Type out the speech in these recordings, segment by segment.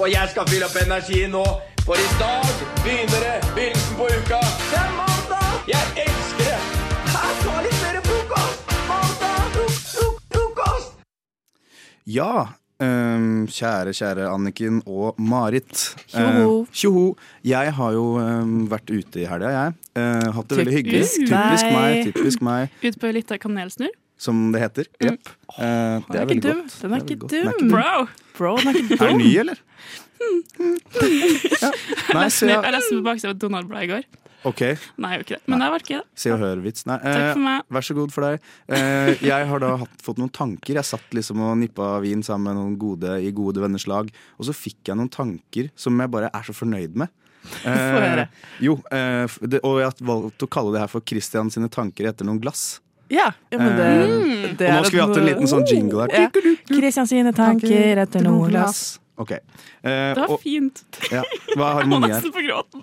og jeg skal fylle opp energi nå. For i dag begynner det begynnelsen på uka. Det er mandag! Jeg elsker det! Her, skal litt mer frokost! Mandag, frok, frok, frokost! Ja, Um, kjære, kjære Anniken og Marit. Tjoho. Uh. Jeg har jo um, vært ute i helga, jeg. Uh, hatt det veldig hyggelig. Typisk Typisk meg, typisk meg, Ute på ei lita kanelsnurr. Som det heter. Jepp. Eh, det er er veldig dum. godt. Den er er ikke dum. Den er dum. Bro! Bro, den er ikke Er den ny, eller? ja. Nei, se, Jeg leste på baksida av et Donald-blad i går. OK, Nei, jeg gjorde ikke det. Men det var ikke det. se og hør-vits. Nei, Takk eh, for meg. Vær så god for deg. Eh, jeg har da hatt, fått noen tanker. Jeg satt liksom og nippa vin sammen med noen gode i gode venners lag, og så fikk jeg noen tanker som jeg bare er så fornøyd med. Eh, jo, eh, det, og jeg har valgt å kalle det her for Christian sine tanker etter noen glass. Ja, ja men det, Mm. det og nå skulle vi hatt en liten sånn jingle her. Ja. Sine tanker etter noe glass. Ok. Eh, Det var og, fint. ja, hva er Jeg harmoni her? på gråten.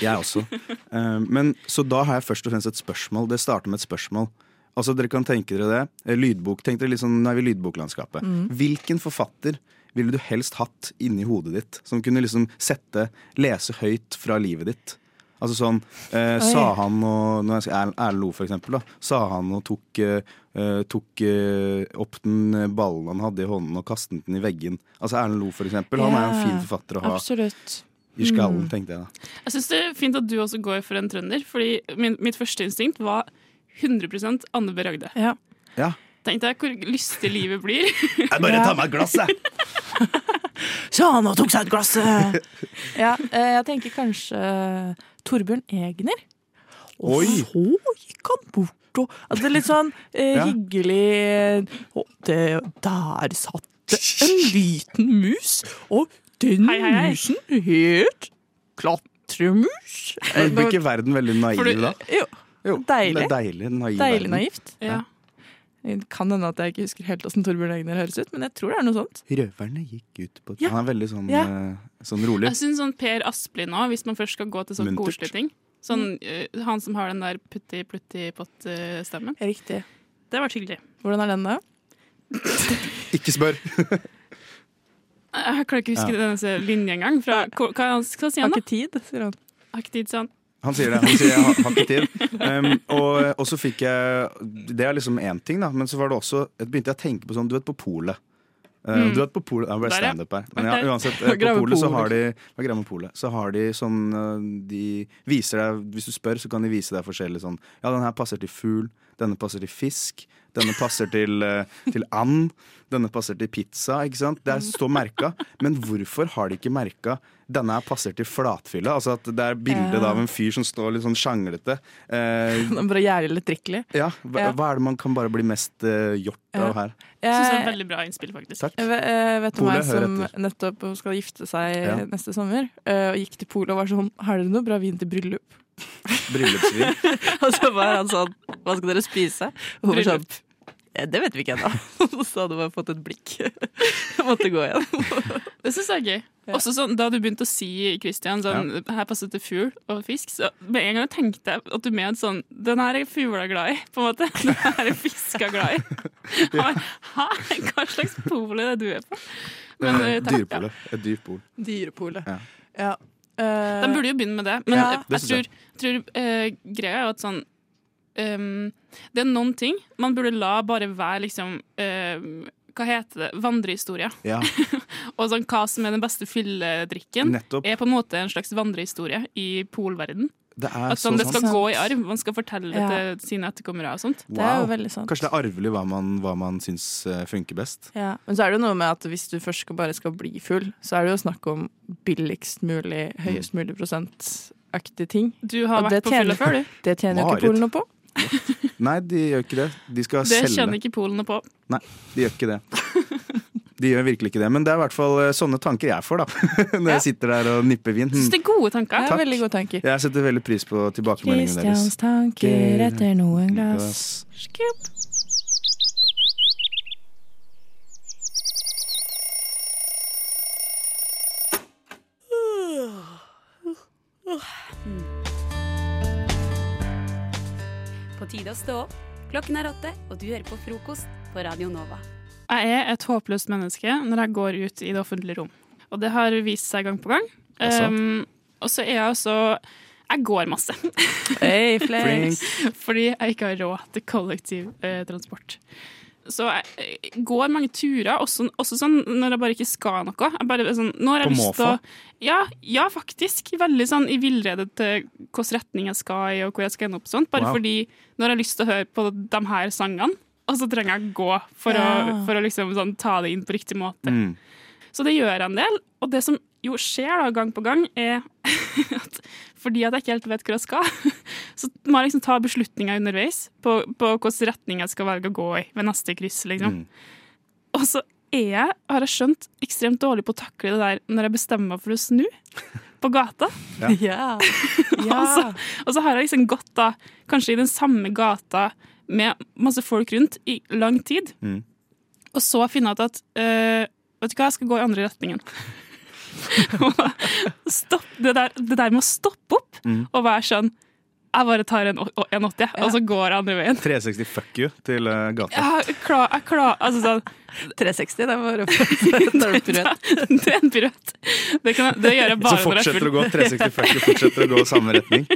Jeg også. Eh, men så da har jeg først og fremst et spørsmål. Det starter med et spørsmål. Altså Dere kan tenke dere det. Eh, Lydbok. Tenk dere litt sånn, nå er vi i lydboklandskapet. Hvilken forfatter ville du helst hatt inni hodet ditt? Som kunne liksom sette, lese høyt fra livet ditt? Altså sånn eh, Sa han og Erlend Erlend Loe, for eksempel. Da, sa han og tok, eh, eh, tok eh, opp den ballen han hadde i hånden og kastet den i veggen. Altså Erlend Lo, for eksempel. Han er en fin forfatter å ha Absolutt. i skallen, tenkte jeg da. Jeg syns det er fint at du også går for en trønder, fordi min, mitt første instinkt var 100 Anne B. Ragde. Ja. Ja. Tenkte jeg hvor lystig livet blir. Jeg bare tar meg et glass, jeg! Så han og tok seg et glass! ja, eh, jeg tenker kanskje Torbjørn Egner. Og Oi. så gikk han bort og altså, Det er litt sånn eh, Ja. hyggelig Og det, der satt det en liten mus, og den Hei, hei, hei. musen het Klatremus. Eh, blir ikke verden veldig naiv da? Jo, Jo, Deilig. Deilig, naiv deilig naivt. Ja. Det kan hende at jeg ikke husker helt åssen Torbjørn Egner høres ut, men jeg tror det er noe sånt. Røverne gikk ut på Ja. Han er veldig sånn, Ja. eh, sånn rolig. Jeg syns sånn Per Asplin òg, hvis man først skal gå til sånn ting. Sånn, eh, han som har den der putti-plutti-pott-stemmen. Riktig. Det var hyggelig. Hvordan er den, da? Ikke spør! Jeg klarer ikke å huske denne linja engang. Hva, hva, hva sier Har han, da? ikke tid, sier han. Har ikke tid, sier han. Han sier det. Han sier jeg har, har ikke tid. Um, og, og så fikk jeg Det er liksom én ting, da. Men så var det også jeg begynte jeg å tenke på sånn Du vet på polet. Uh, Du vet på polet det er standup her. Men ja, uansett, eh, på polet så har de Hva er greia med polet? Så har de sånn uh, De viser deg Hvis du spør, så kan de vise deg forskjellig sånn Ja, den her passer til fugl. Denne passer til fisk. Denne passer til, uh, til and. Denne passer til pizza. Ikke sant? Det står merka. Men hvorfor har de ikke merka denne passer til flatfylle? Altså at det er bilde Ja. av en fyr som står litt sånn sjanglete. Eh, Den Bare jævlig litt drikkelig. ja, hva, hva er det man kan bare bli mest eh, gjort Ja. av her? Jeg synes det er et veldig bra innspill, faktisk. Takk. jeg, vet- jeg vet om ei som nettopp skal gifte seg Ja. neste sommer, eh, og gikk til polet og var sånn Har dere noe bra vin til bryllup? Bryllupsvin. Og så var han sånn Hva skal dere spise? Og hun var sånn «Eh, Det vet vi ikke ennå. Og så hadde hun bare fått et blikk. Jeg måtte gå igjen. Det syns jeg er gøy. Ja. Også sånn, Da du begynte å si Christian, sånn, her passet det fugl og fisk, så med en gang tenkte jeg at du mente sånn Den her er fugla glad i, på en måte. Den her er fiska glad i. ja. Hæ? Hva slags pol er det du er på? Men, eh, takk, ja. Dyrepolet. Et dyrpol. Dyrepolet. Ja. Ja. Eh, De burde jo begynne med det. Men Ja. jeg, jeg tror, tror, tror uh, greia er jo at sånn um, Det er noen ting man burde la bare være liksom uh, Hva heter det? Vandrehistorie. Ja, Og sånn hva som er den beste fylledrikken, nettopp. er på en måte en slags vandrehistorie i polverden. Det er At sånn, det skal sant. gå i arv. Man skal fortelle det Ja. til sine etterkommere og sånt. Det er jo veldig sant. Kanskje det er arvelig hva man, hva man syns eh, funker best. Ja. Men så er det jo noe med at hvis du først skal bare skal bli full, så er det jo snakk om billigst mulig, høyest mulig prosentaktig ting. Du har Og vært på tjener- fylla før, du. Det tjener jo ikke Polen noe på. Nei, de gjør ikke det. De skal Det selge. kjenner ikke polene på. Nei, De gjør ikke det. De gjør virkelig ikke det. Men det er i hvert fall eh, sånne tanker jeg får, da. Når Ja. jeg sitter der og nipper vin. Synes det er gode Det Takk. er veldig gode tanker. Jeg setter veldig pris på tilbakemeldingene deres. Christians tanker etter noen glass. Glass. På tide å stå opp. Klokken er åtte, og du hører på frokost på Radio Nova. Jeg er et håpløst menneske når jeg går ut i det offentlige rom. og det har vist seg gang på gang. Um, og så er jeg også Jeg går masse. Hey. Fordi jeg ikke har råd til kollektivtransport. Så jeg eh, går mange turer, også, også sånn når jeg bare ikke skal noe. Jeg bare, sånn, nå har jeg På lyst til å ja, ja, faktisk. Veldig sånn i villrede til hvilken retning jeg skal i, og hvor jeg skal ende opp. Sånt. Bare Wow. fordi når jeg har lyst til å høre på de her sangene, og så trenger jeg å gå for Ja. å, for å liksom, sånn, ta det inn på riktig måte. Mm. Så det gjør jeg en del. Og det som jo skjer da gang på gang, er at fordi at jeg ikke helt vet hvor jeg skal, så må jeg liksom ta beslutninger underveis på, på hvilken retning jeg skal velge å gå i ved neste kryss. liksom. Mm. Og så er jeg, har jeg skjønt, ekstremt dårlig på å takle det der når jeg bestemmer meg for å snu på gata. Ja. Og, så, og så har jeg liksom gått da, kanskje i den samme gata med masse folk rundt i lang tid. Mm. Og så finne ut at uh, Vet du hva, jeg skal gå i andre retningen. Stopp, det, der, det der med å stoppe opp Mm. og være sånn Jeg bare tar en 180, og så går jeg andre veien. 360 fuck you til eh, gata. Jeg er klar, jeg er klar altså sånn, 360, det var det Det er en piruett. Det, det gjør jeg bare når jeg er fortsetter å gå 360 fuck you, fortsetter å gå i samme retning.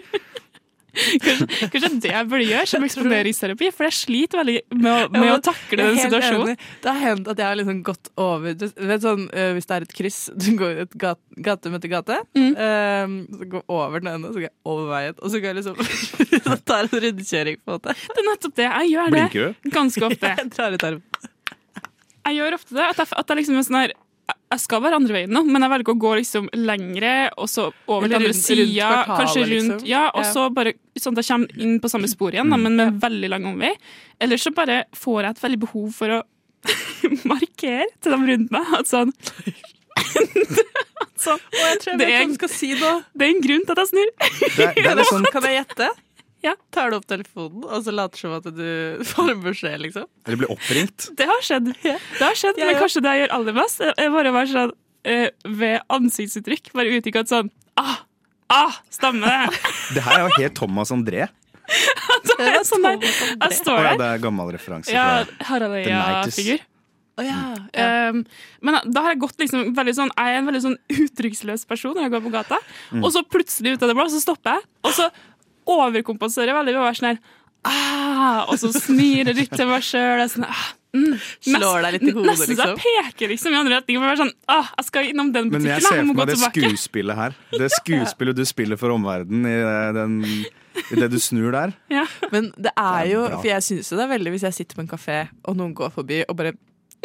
Kanskje, kanskje det jeg burde gjøre som eksponeringsterapi, for jeg sliter veldig med å, med å takle den situasjonen. Det har hendt at jeg har liksom gått over du vet sånn, uh, Hvis det er et kryss, du går et gat, gate møter gate, Mm. uh, så går over den ene, så går jeg over veien, og så går jeg liksom Så tar jeg en rundkjøring, på en måte. Det er nettopp det. Jeg gjør det ganske ofte. Jeg drar ut armen. Jeg gjør ofte det. At jeg, at jeg liksom er sånn her jeg skal være andre veien nå, men jeg velger å gå liksom lengre, og så over til andre sida. Kanskje rundt, liksom. ja, og Ja. så bare sånn at jeg kommer inn på samme spor igjen, da, men med veldig lang omvei. Eller så bare får jeg et veldig behov for å markere til dem rundt meg at sånn at sånn, Jeg tror jeg Det vet er- hva du skal si nå. Det er en grunn til at jeg snur. Det er, det er litt sånn Kan jeg gjette? Ja. Tar du opp telefonen, og så later som at du får en beskjed, liksom? Eller blir oppringt. Det har skjedd. Det har skjedd, Ja, Men kanskje det jeg gjør aller mest, er bare å være sånn eh, ved ansiktsuttrykk. Bare uttrykke at sånn Ah! Ah! Stemmer det? Det her er jo helt Thomas André. Det er sånn der, jeg står ja, der. det er gammel referanse. Ja, fra- Harald The Nighties. Eia-figur. Å ja. ja. Um, men da har jeg gått liksom veldig sånn Jeg er en veldig sånn uttrykksløs person når jeg går på gata. Og så plutselig ut av det blå, så stopper jeg. Og så overkompenserer veldig ved å være sånn her ah, Og så smiler litt til meg sjøl. Sånn, ah, mm, Slår deg litt i hodet, Nesten så jeg liksom. peker liksom i andre retning. For å være sånn, ah, jeg skal innom den Men butikken. jeg ser jeg for meg det skuespillet her. Det skuespillet du spiller for omverdenen i, eh, den- i det du snur der. Ja. Men det er Det er jo bra. For jeg syns jo det er veldig hvis jeg sitter på en kafé, og noen går forbi og bare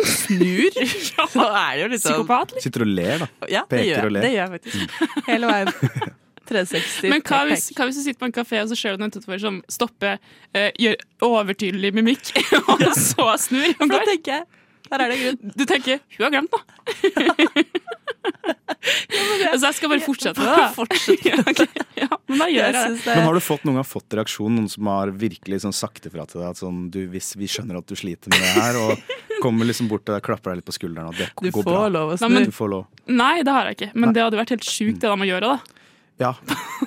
snur, ja. så er det jo litt sånn Psykopat, liksom. Sitter og ler, da. Ja, Peker og ler. det gjør jeg faktisk. Hele veien. 360. Men hva hvis, hva hvis du sitter på en kafé og så ser du noen utenfor som stopper, uh, gjør overtydelig mimikk, og så snur For Da tenker jeg her er det grunn. Du tenker 'hun har glemt noe'. så jeg skal bare fortsette det, da. Fortsett. ja, okay. ja, men da gjør Jeg jeg det. Men har du fått noen gang fått reaksjon, noen som har virkelig sånn sagt ifra til deg at sånn, du, hvis vi skjønner at du sliter med det her, og kommer liksom bort til deg, klapper deg litt på skulderen, og det Du går bra. lov å Nei, men- Du får lov. Nei, det har jeg ikke. Men det hadde vært helt sjukt, det de må gjøre. da. Ja,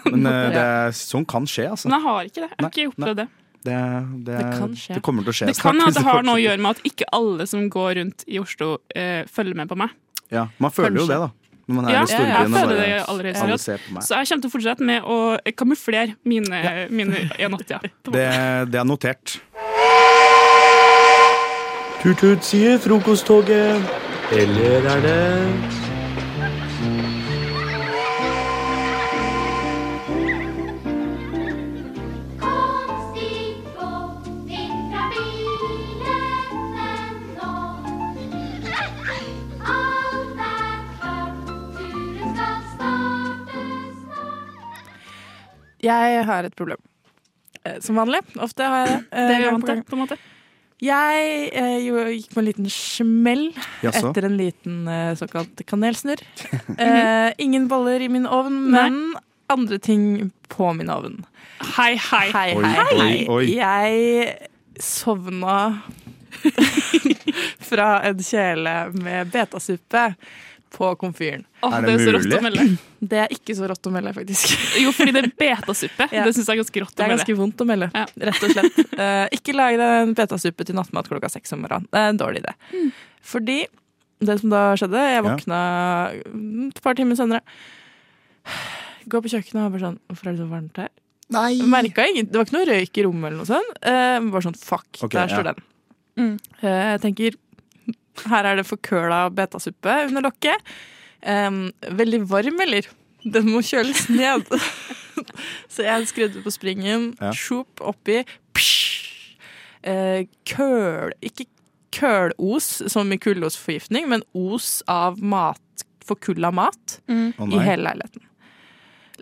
men eh, det, sånn kan skje, altså. Men jeg har ikke det. Jeg har ikke opplevd det. Det, det, Det kan skje. det kommer til å skje Det kan snart, hende at det har noe å gjøre med at ikke alle som går rundt i Oslo, eh, følger med på meg. Ja, man føler jo det, da. Når man er Ja, i jeg storbyen og føler det allerede, alle ser på meg. Så jeg kommer til å fortsette med å kamuflere mine, mine 180. Det, det er notert. Tut-tut, sier frokosttoget. Eller er det Jeg har et problem. Eh, Som vanlig. Ofte har jeg det. eh, Det er jeg til, på en måte. Jeg eh, gikk på en liten smell Jaså? etter en liten eh, såkalt kanelsnurr. eh, ingen boller i min ovn, men andre ting på min ovn. Hei, hei. Hei, Oi, hei, oi, oi. Jeg sovna fra en kjele med betasuppe på komfyren. Oh, Er det det er så rått mulig? å melde. Det er ikke så rått å melde, faktisk. Jo, fordi det er betasuppe. Ja. Det syns jeg er ganske rått Det er melde. ganske vondt å melde, Ja. rett og slett. Uh, ikke lag deg en betasuppe til nattmat klokka seks om morgenen. Det er en dårlig idé. Fordi det som da skjedde Jeg våkna mm, et par timer senere. Går på kjøkkenet og bare sånn Hvorfor er det så varmt her? Nei! Merka ingen, Det var ikke noe røyk i rommet eller noe sånt. Uh, bare sånn fuck, okay, der står ja. den. Mm. Uh, jeg tenker her er det forkøla betasuppe under lokket. Um, veldig varm, eller? Den må kjøles ned. Så jeg skrudde på springen, Ja. sjopp oppi. Psh! Eh, køl Ikke kølos som i kullosforgiftning, men os av mat, forkulla mat Mm. I hele leiligheten.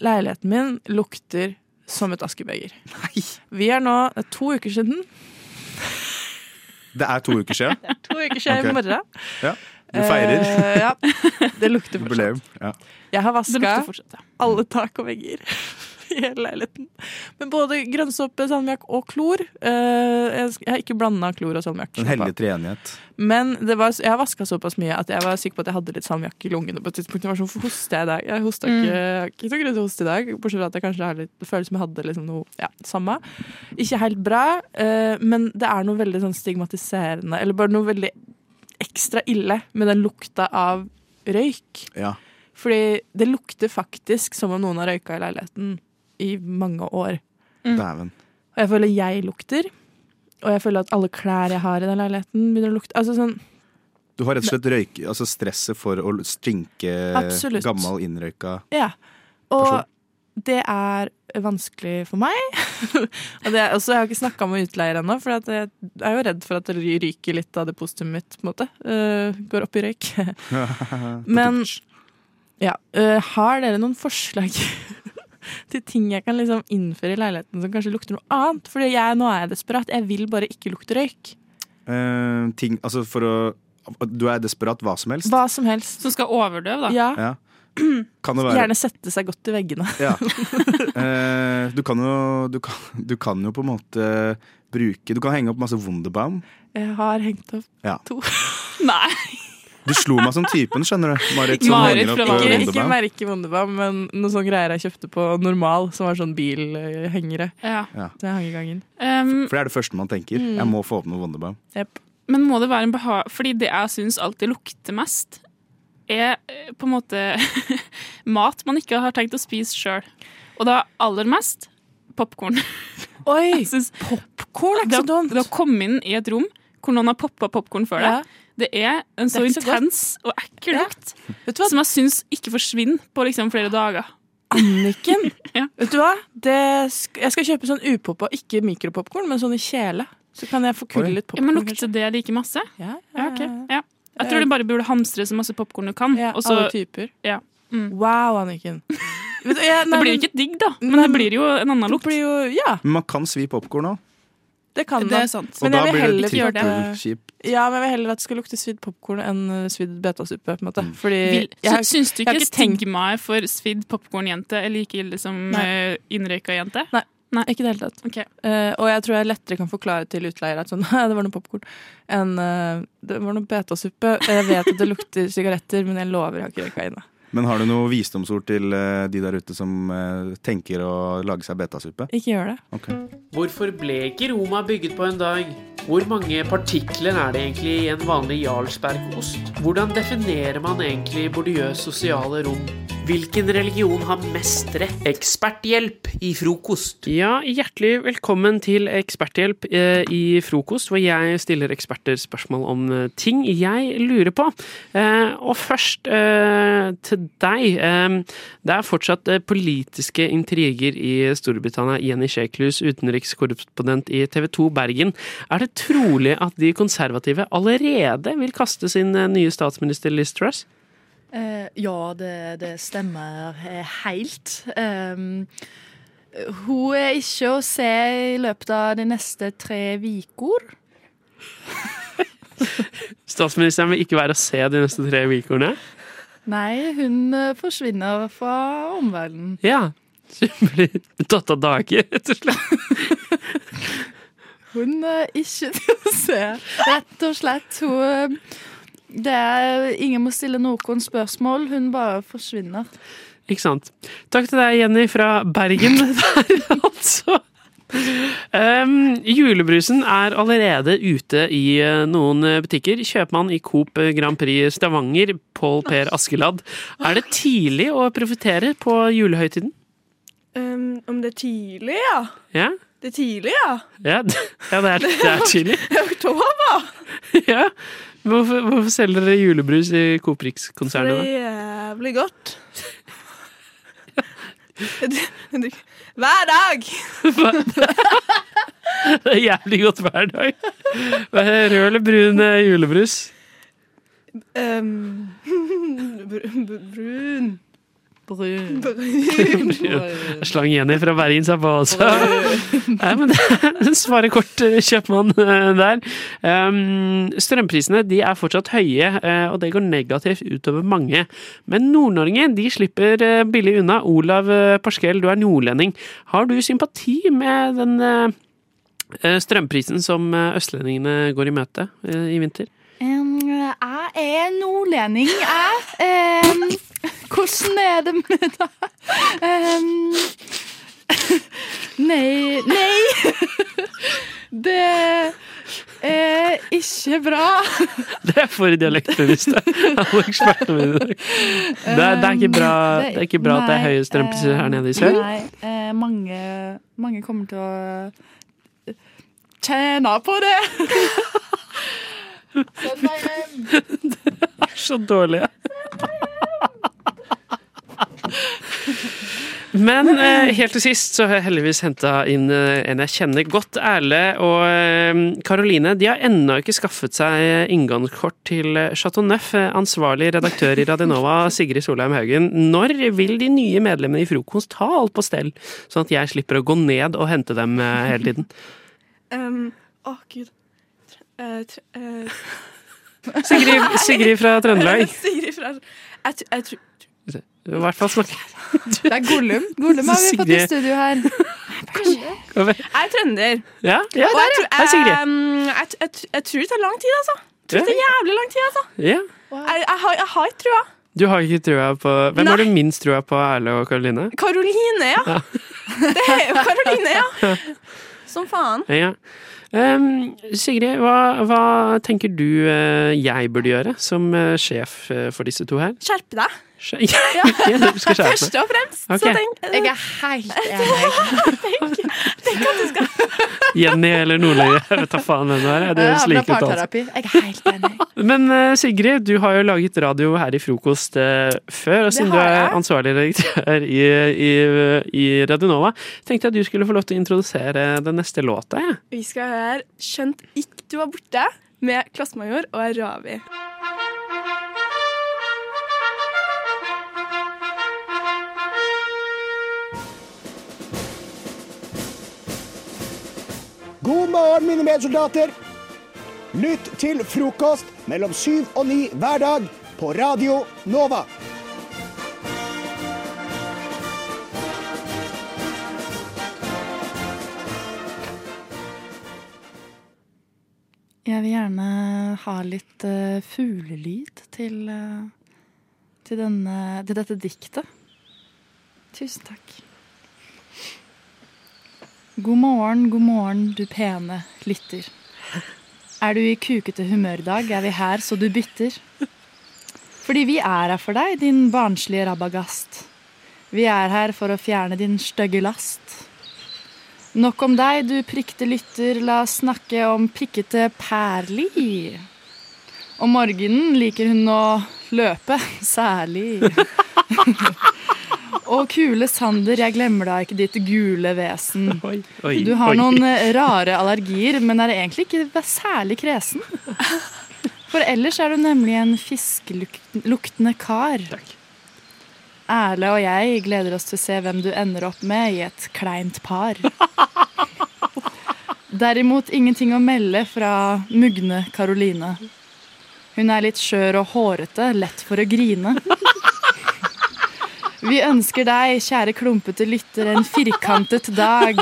Leiligheten min lukter som et askebeger. Vi er nå to uker siden. Det er to uker siden. To uker siden i morgen. Ja. Du feirer Uh, ja. Det lukter fortsatt. jubileum. Ja. Jeg har vaska fortsatt, ja. alle tak og vegger i hele leiligheten. Men både grønnsåpe, salmiakk og klor. eh, jeg, har ikke blanda klor og salmiakk. En hellig treenighet. Men det var, jeg har vaska såpass mye at jeg var sikker på at jeg hadde litt salmiakk i lungene. på et tidspunkt. Det var sånn, Hvorfor hoster jeg i dag? Jeg hosta ikke, har ikke så grunn til å hoste i dag. Bortsett fra at jeg kanskje har litt, det føles som jeg hadde liksom noe ja, samme. Ikke helt bra, eh, men det er noe veldig sånn stigmatiserende, eller bare noe veldig ekstra ille med den lukta av røyk. Ja. Fordi det lukter faktisk som om noen har røyka i leiligheten i mange år. Dæven. Og jeg føler jeg lukter. Og jeg føler at alle klær jeg har i den leiligheten, begynner å lukte. Altså sånn, Du har rett og slett røyk, altså stresset for å stinke Absolutt. gammel innrøyka ja. Og Person. det er vanskelig for meg. og det også, jeg har ikke snakka med utleier ennå, for at jeg er jo redd for at det ryker litt av depositumet mitt. på en måte. Uh, går opp i røyk. Men ja, uh, har dere noen forslag til ting jeg kan liksom innføre i leiligheten som kanskje lukter noe annet? Jeg, nå er jeg desperat. Jeg vil bare ikke lukte røyk. Uh, ting, altså for å Du er desperat hva som helst? Hva som helst. Som skal overdøve, da. Ja, Ja. Kan det være Gjerne sette seg godt i veggene. Ja. Uh, du, kan jo, du, kan, du kan jo på en måte bruke Du kan henge opp masse Wunderbaum. Jeg har hengt opp Ja. to. Nei! Du slo meg som typen, skjønner du. Marit som Marit fra eh, Ikke, ikke merke Wunderbaum, men noen sånne greier jeg kjøpte på Normal, som var sånn bilhengere. Ja. Så jeg hang i gangen. Um, For det er det første man tenker. Mm. Jeg må få opp noe Wunderbaum. Yep. men må det være en behag... Fordi det jeg syns alltid lukter mest, er eh, på en måte mat man ikke har tenkt å spise sjøl. Og da aller mest popkorn. Oi! Popkorn er ikke så dumt. Det å komme inn i et rom hvor noen har poppa popkorn før deg, Ja. Det er en så, er så intens godt. og ekkel Ja. lukt Vet du hva, som jeg syns ikke forsvinner på liksom flere dager. Anniken? Ja. Vet du hva? Det jeg skal kjøpe sånn upoppa, ikke mikropopkorn, men sånn i kjele. Så kan jeg få kulle litt litt Ja, men Lukter det like masse? Ja, Ja, ok. Ja. Jeg tror du bare burde hamstre så masse popkorn du kan. Ja, Også, alle typer. ja. Mm. Wow, Anniken. Vet du, jeg, Det blir jo ikke digg, da, men Nei, det blir jo en annen lukt. blir jo Ja, Men man kan svi popkorn òg. det kan Det man. er sant. Og Men jeg vil blir heller det gjøre det-. Ja, men jeg vil heller at det skal lukte svidd popkorn enn uh, svidd betasuppe. på en måte. Mm. Fordi Vil, jeg, så, syns du ikke ikke tenkt- stigmaet for svidd popkornjente er like ille som Nei. eh, innrøyka jente? Ikke i det hele tatt. Okay. Uh, og jeg tror jeg lettere kan forklare til utleier at sånn, det var noe popkorn, enn uh, det var noe betasuppe. Jeg vet at det lukter sigaretter, men jeg lover jeg har ikke røyka inne. Men har du noe visdomsord til eh, de der ute som eh, tenker å lage seg betasuppe? Ikke gjør det. Okay. Hvorfor ble ikke Roma bygget på en dag? Hvor mange partikler er det egentlig i en vanlig Jarlsbergost? Hvordan definerer man egentlig bordiøs sosiale rom? Hvilken religion har mest rett? Eksperthjelp i frokost. Ja, hjertelig velkommen til Eksperthjelp eh, i frokost, hvor jeg stiller eksperter spørsmål om ting jeg lurer på. Eh, og først eh, til deg. Det er fortsatt eh, politiske intriger i Storbritannia. Jenny Sheklus, utenrikskorrespondent i TV 2 Bergen. Er det trolig at de konservative allerede vil kaste sin eh, nye statsminister Liz Truss? Eh, ja, det, det stemmer helt. Um, hun er ikke å se i løpet av de neste tre uker. Statsministeren vil ikke være å se de neste tre ukene? Nei, hun eh, forsvinner fra omverdenen. Ja. Så hun blir tatt av dage, rett og slett. Hun er ikke til å se, rett og slett. Hun eh, det er, ingen må stille noen spørsmål, hun bare forsvinner. Ikke sant. Takk til deg, Jenny fra Bergen. Der, altså. Um, julebrusen er allerede ute i eh, noen eh, butikker. Kjøpmann i Coop Grand Prix Stavanger, Pål Per Askeladd. Er det tidlig å profitere på julehøytiden? Um, om det er tidlig, ja. Ja, Det er tidlig, ja. ja, ja det, er, det er tidlig. Oktober. Ja. Hvorfor, hvorfor selger dere julebrus i Coop Det Rix-konsernet? er jævlig godt. Hver dag! Det er jævlig godt hver dag. Rød eller brun eh, julebrus? Um, br br brun. Brun. Slang Jenny fra Bergen seg på også. Nei, men det svarer kort, eh, kjøpmann eh, der. Um, strømprisene de er fortsatt høye, eh, og det går negativt utover mange. Men Nord-Norge de slipper billig unna. Olav Parskell, du er nordlending. Har du sympati med den strømprisen som østlendingene går i møte i vinter? Um, jeg er nordlending, jeg. Um, hvordan er det med deg? Um, nei Nei! Det er ikke bra. Det er for dialektbevisste. Alle ekspertene mine i dag. Det, er- det er ikke bra, det er ikke bra at det er høye strømpriser her nede i sør. Nei, eh, mange, mange kommer til å tjene på det. Meg hjem. Så dårlige. Men eh, helt til sist så har jeg heldigvis henta inn eh, en jeg kjenner godt. Erle og eh, Karoline de har ennå ikke skaffet seg inngangskort til Chateau Neuf. Ansvarlig redaktør i Radionova, Sigrid Solheim Haugen. Når vil de nye medlemmene i Frokost ha alt på stell, sånn at jeg slipper å gå ned og hente dem hele tiden? Um, Å, gud. Tr- eh, tr- eh, Sigrid, Sigrid fra Trøndelag. Sigrid fra jeg, tror- I hvert fall snakke Det er Gollum. Gollum har vi fått i studio her. jeg er trønder. Ja, ja Og jeg, tror- Hei, Sigrid. um, jeg, jeg, jeg tror det tar lang tid, altså. Jeg tror det tar jævlig lang tid, altså. Ja. Jeg, jeg, har, jeg har ikke trua. Du har ikke trua på Hvem Nei. har du minst trua på, Erle og Karoline? Karoline, ja. Det er jo Karoline, ja. Som faen. Ja. Um, Sigrid, hva, hva tenker du eh, jeg burde gjøre som eh, sjef eh, for disse to her? Skjerpe deg. Skje- Ja, skal Først og fremst. okay. Så tenk, Jeg er helt enig. tenk at du skal Jenny eller Nordløye, jeg vet da faen hvem det er. Det høres like ut. Altså. Jeg er helt enig. Men eh, Sigrid, du har jo laget radio her i Frokost eh, før, og siden du er ansvarlig redaktør i, i, i Radio Nova, tenkte jeg at du skulle få lov til å introdusere den neste låta. Ja. Vi skal høre 'Skjønt ikk du var borte' med Klassemajor og Ravi. God morgen, mine medsoldater. Lytt til frokost mellom syv og ni hver dag på Radio Nova. Jeg vil gjerne ha litt uh, fuglelyd til, uh, til, til dette diktet. Tusen takk. God morgen, god morgen, du pene lytter. Er du i kukete humørdag, er vi her så du bytter. Fordi vi er her for deg, din barnslige rabagast. Vi er her for å fjerne din stygge last. Nok om deg, du prikte lytter, la oss snakke om pikkete Perli. Om morgenen liker hun å løpe, særlig. Og kule Sander, jeg glemmer deg ikke ditt gule vesen. Oi, oi, Du har oi. noen eh, rare allergier, men er egentlig ikke særlig kresen. For ellers er du nemlig en fiskeluktende kar. Erle og jeg gleder oss til å se hvem du ender opp med i et kleint par. Derimot ingenting å melde fra mugne Karoline. Hun er litt skjør og hårete, lett for å grine. Vi ønsker deg, kjære klumpete lytter, en firkantet dag.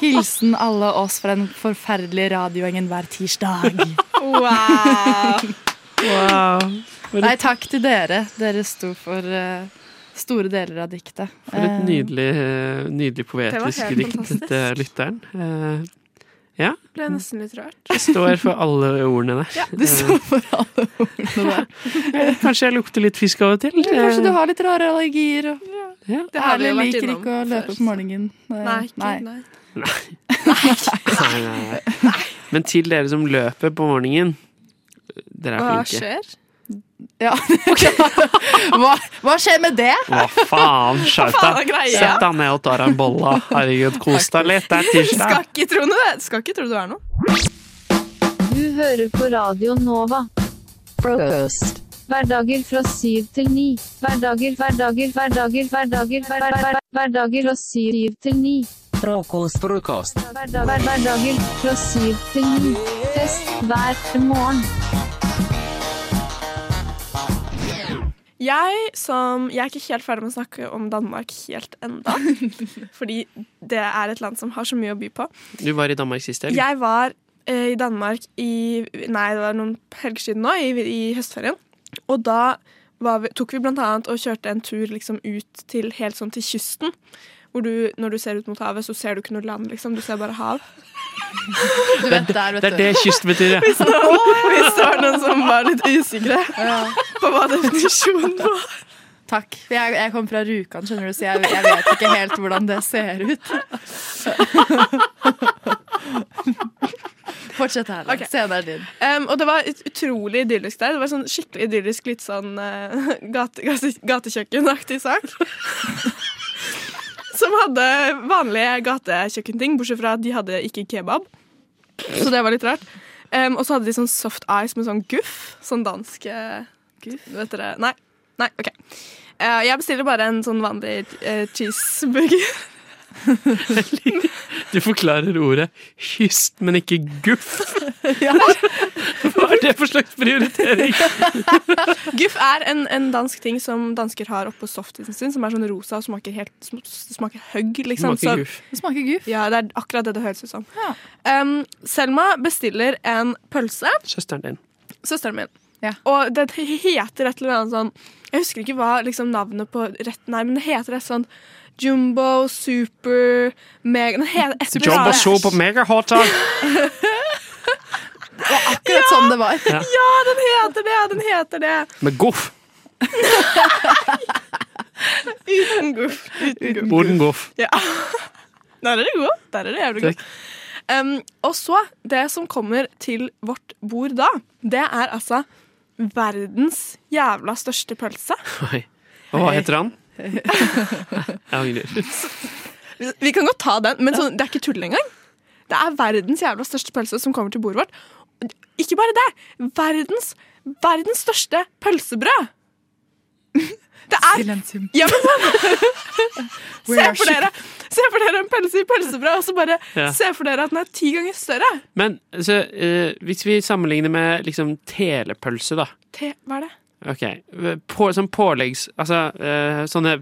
Hilsen alle oss fra den forferdelige radioengen hver tirsdag. Wow! Wow. Nei, takk til dere. Dere sto for, uh, store deler av diktet. For et Eh, nydelig, eh, nydelig poetisk dikt til lytteren. Eh, Ja, Ble nesten litt rørt. jeg står for alle ordene der. Ja, Du står for alle ordene der. Eh, Kanskje jeg lukter litt fisk av og til. Kanskje du har litt rare allergier. Og Ja. Det jo Erlend vært liker ikke å løpe før, på morgenen. Nei. Nei, ikke, nei. Nei, nei, nei. Men til dere som løper på morgenen, dere er Hva flinke. skjer? Ja. hva, hva skjer med det? Hva faen, skjerp er deg! Sett deg ned og ta deg en bolle. Herregud, kos deg litt. Det er Skal ikke tro det. Skal ikke tro det er noe. Du hører på Radio Nova. Frokost. Hverdager fra syv til ni. Hverdager, hverdager, hverdager, hverdager, hver- hver- hver- hverdager fra syv til ni. Frokost, frokost. Hverdager fra syv til ni. Fest hver morgen. Jeg, som, jeg er ikke helt ferdig med å snakke om Danmark helt enda. fordi det er et land som har så mye å by på. Du var i Danmark sist helg. Jeg var eh, i Danmark i Nei, det var noen helger siden nå, i, i høstferien. Og da var vi, tok vi blant annet og kjørte en tur liksom ut til helt sånn til kysten. Hvor du, når du ser ut mot havet, så ser du ikke noe land, liksom. Du ser bare hav. Du vet der, vet Det er det kyst betyr, ja. Hvis det, var noen som var litt usikre på hva definisjonen var. Takk. Jeg, jeg kom fra Rjukan, skjønner du, så jeg, jeg vet ikke helt hvordan det ser ut. Fortsett her. Okay. Scenen er din. Um, og det var ut utrolig idyllisk der. Det var sånn skikkelig idyllisk, litt sånn uh, gate, gate, gatekjøkkenaktig sak. Som hadde vanlige gatekjøkkenting, bortsett fra at de hadde ikke kebab. Så det var litt rart. Um, og så hadde de sånn soft ice med sånn guff. Sånn dansk eh, Guff? Vet dere? Nei. Nei, OK. Uh, jeg bestiller bare en sånn vanlig uh, cheeseburger. Du forklarer ordet kyst, men ikke guff. Hva er det for slags prioritering? Guff er en, en dansk ting som dansker har oppå softisen sin, som er sånn rosa og smaker helt sm- smaker høgg, liksom. Smaker Så- guff. Det smaker guff. Ja, det er akkurat det det høres ut som. Um, Selma bestiller en pølse. Søsteren din. Søsteren min. Ja. Og det heter et eller annet sånn Jeg husker ikke hva liksom, navnet på retten er, men det heter et sånn Jumbo, super, mega Den Jumbo. Super Mega var Akkurat sånn det var. Ja. Ja, den heter det! Den heter det. Med goff. Uten guff. Uten goff. Ja. Der er det god. Der er det jævlig god. Um, og så, det som kommer til vårt bord da, det er altså verdens jævla største pølse. Oi. Og hva heter han? Jeg angrer. Vi kan godt ta den, men sånn, det er ikke tull engang. Det er verdens jævla største pølse som kommer til bordet vårt. Ikke bare det. Verdens, verdens største pølsebrød. Det er ja, men sånn. Se for dere Se for dere en pølse i pølsebrød, og så bare Ja. se for dere at den er ti ganger større. Men så, eh, hvis vi sammenligner med liksom telepølse, da. Te, hva er det? Ok, på, sånn påleggs... Altså eh, sånne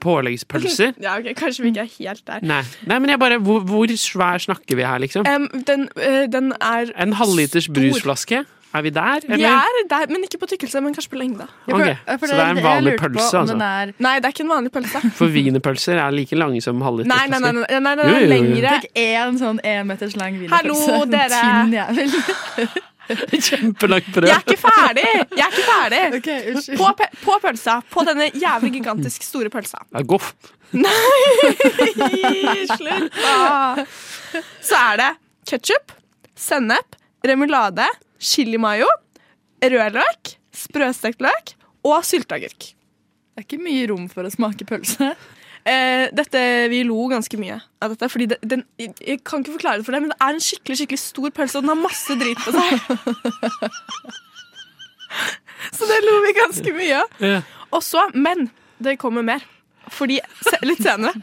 påleggspølser. Ja, ok, Kanskje vi ikke er helt der. Nei. Nei, men jeg bare Hvor, hvor svær snakker vi her, liksom? Um, den, uh, den er En halvliters stor. brusflaske? Er vi der, Vi er der, men ikke på tykkelse, men kanskje på lengde. Ok, Så det er en vanlig pølse, altså? Er... Nei, det er ikke en vanlig pølse. For wienerpølser er like lange som Nei, nei, nei, nei, nei, nei, nei, nei, nei, er jo. lengre. Tenk én sånn én meters lang Hallo, wienerpølse. En dere. Tynn jævel. Kjempelangt brød. Jeg er ikke ferdig! Jeg er ikke ferdig. Okay. På, på pølsa. På denne jævlig gigantisk store pølsa. Ja, Goff. Slutt, da! Så er det ketsjup, sennep, remulade, chilimayo, rødløk, sprøstekt løk og sylteagurk. Det er ikke mye rom for å smake pølse. Eh, dette, vi lo ganske mye av dette. Fordi det, den, jeg, kan ikke forklare det for deg, men det er en skikkelig skikkelig stor pølse, og den har masse drit på seg. Så det lo vi ganske mye av. Ja. Og så, men det kommer mer. Fordi litt senere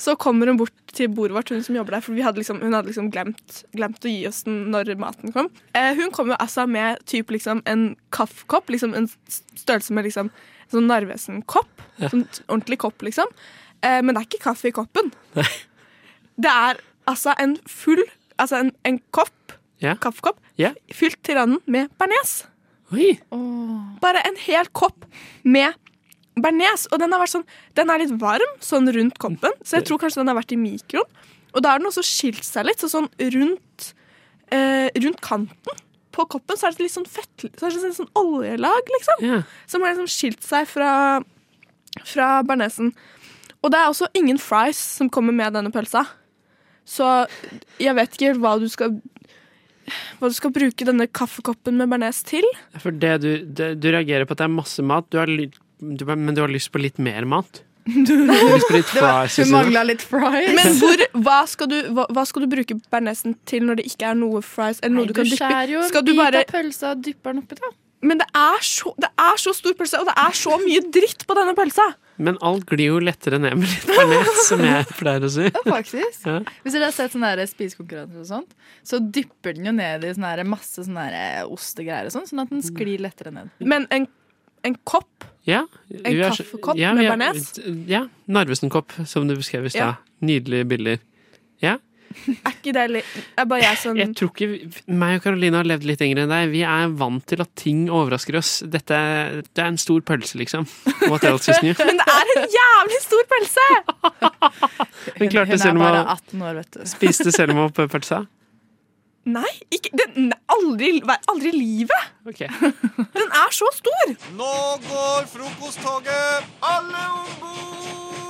så kommer hun bort til bordet vårt, hun som jobber der. For vi hadde liksom, hun hadde liksom glemt, glemt å gi oss den når maten kom. Eh, hun kommer altså med typ liksom en kaffekopp, liksom en størrelse med liksom sånn Narvesen-kopp. Ja. Sånn ordentlig kopp, liksom. Eh, men det er ikke kaffe i koppen. Det er altså en full Altså en, en kopp, Ja. kaffekopp, Ja. fylt til randen med bearnés. Oh. Bare en hel kopp med bearnés, og den har vært sånn Den er litt varm sånn rundt koppen, så jeg tror kanskje den har vært i mikroen. Og da har den også skilt seg litt, så sånn rundt, eh, rundt kanten på koppen så er det litt sånn fett Så er det litt sånn oljelag, liksom. Som har liksom skilt seg fra, fra bearnésen. Og det er også ingen fries som kommer med denne pølsa. Så jeg vet ikke hva du skal hva du skal bruke denne kaffekoppen med bearnés til. For det du, det, du reagerer på at det er masse mat, du har, du, men du har lyst på litt mer mat? Du har lyst på litt fries? Sånn. mangla litt fries. Men hvor, hva, skal du, hva, hva skal du bruke bearnésen til når det ikke er noe fries? Eller noe Nei, du kan du dyppe skjærer jo en bit av pølsa og dypper den oppi, da. Men det er, så, det er så stor pølse, og det er så mye dritt på denne pølsa! Men alt glir jo lettere ned med litt bearnés, som jeg pleier å si. Ja, faktisk. Ja. Hvis dere har sett sånne spisekonkurranser og sånt, så dypper den jo ned i sånne masse sånne der ostegreier og sånn, sånn at den sklir lettere ned. Men en, en kopp Ja, En kaffekopp ja, med bearnés? Ja. Narvesen-kopp, som du beskrev i stad. Nydelige bilder. Er ikke det litt Er bare jeg som Jeg tror ikke meg og Karoline har levd litt lenger enn deg. Vi er vant til at ting overrasker oss. Dette er, det er en stor pølse, liksom. What else is new? Men det er en jævlig stor pølse! Hun Hun er Selma, bare 18 år, vet du. Spiste Selma opp pølsa? Nei, ikke, den, aldri, aldri i livet! Okay. Den er så stor! Nå går frokosttoget! Alle om bord!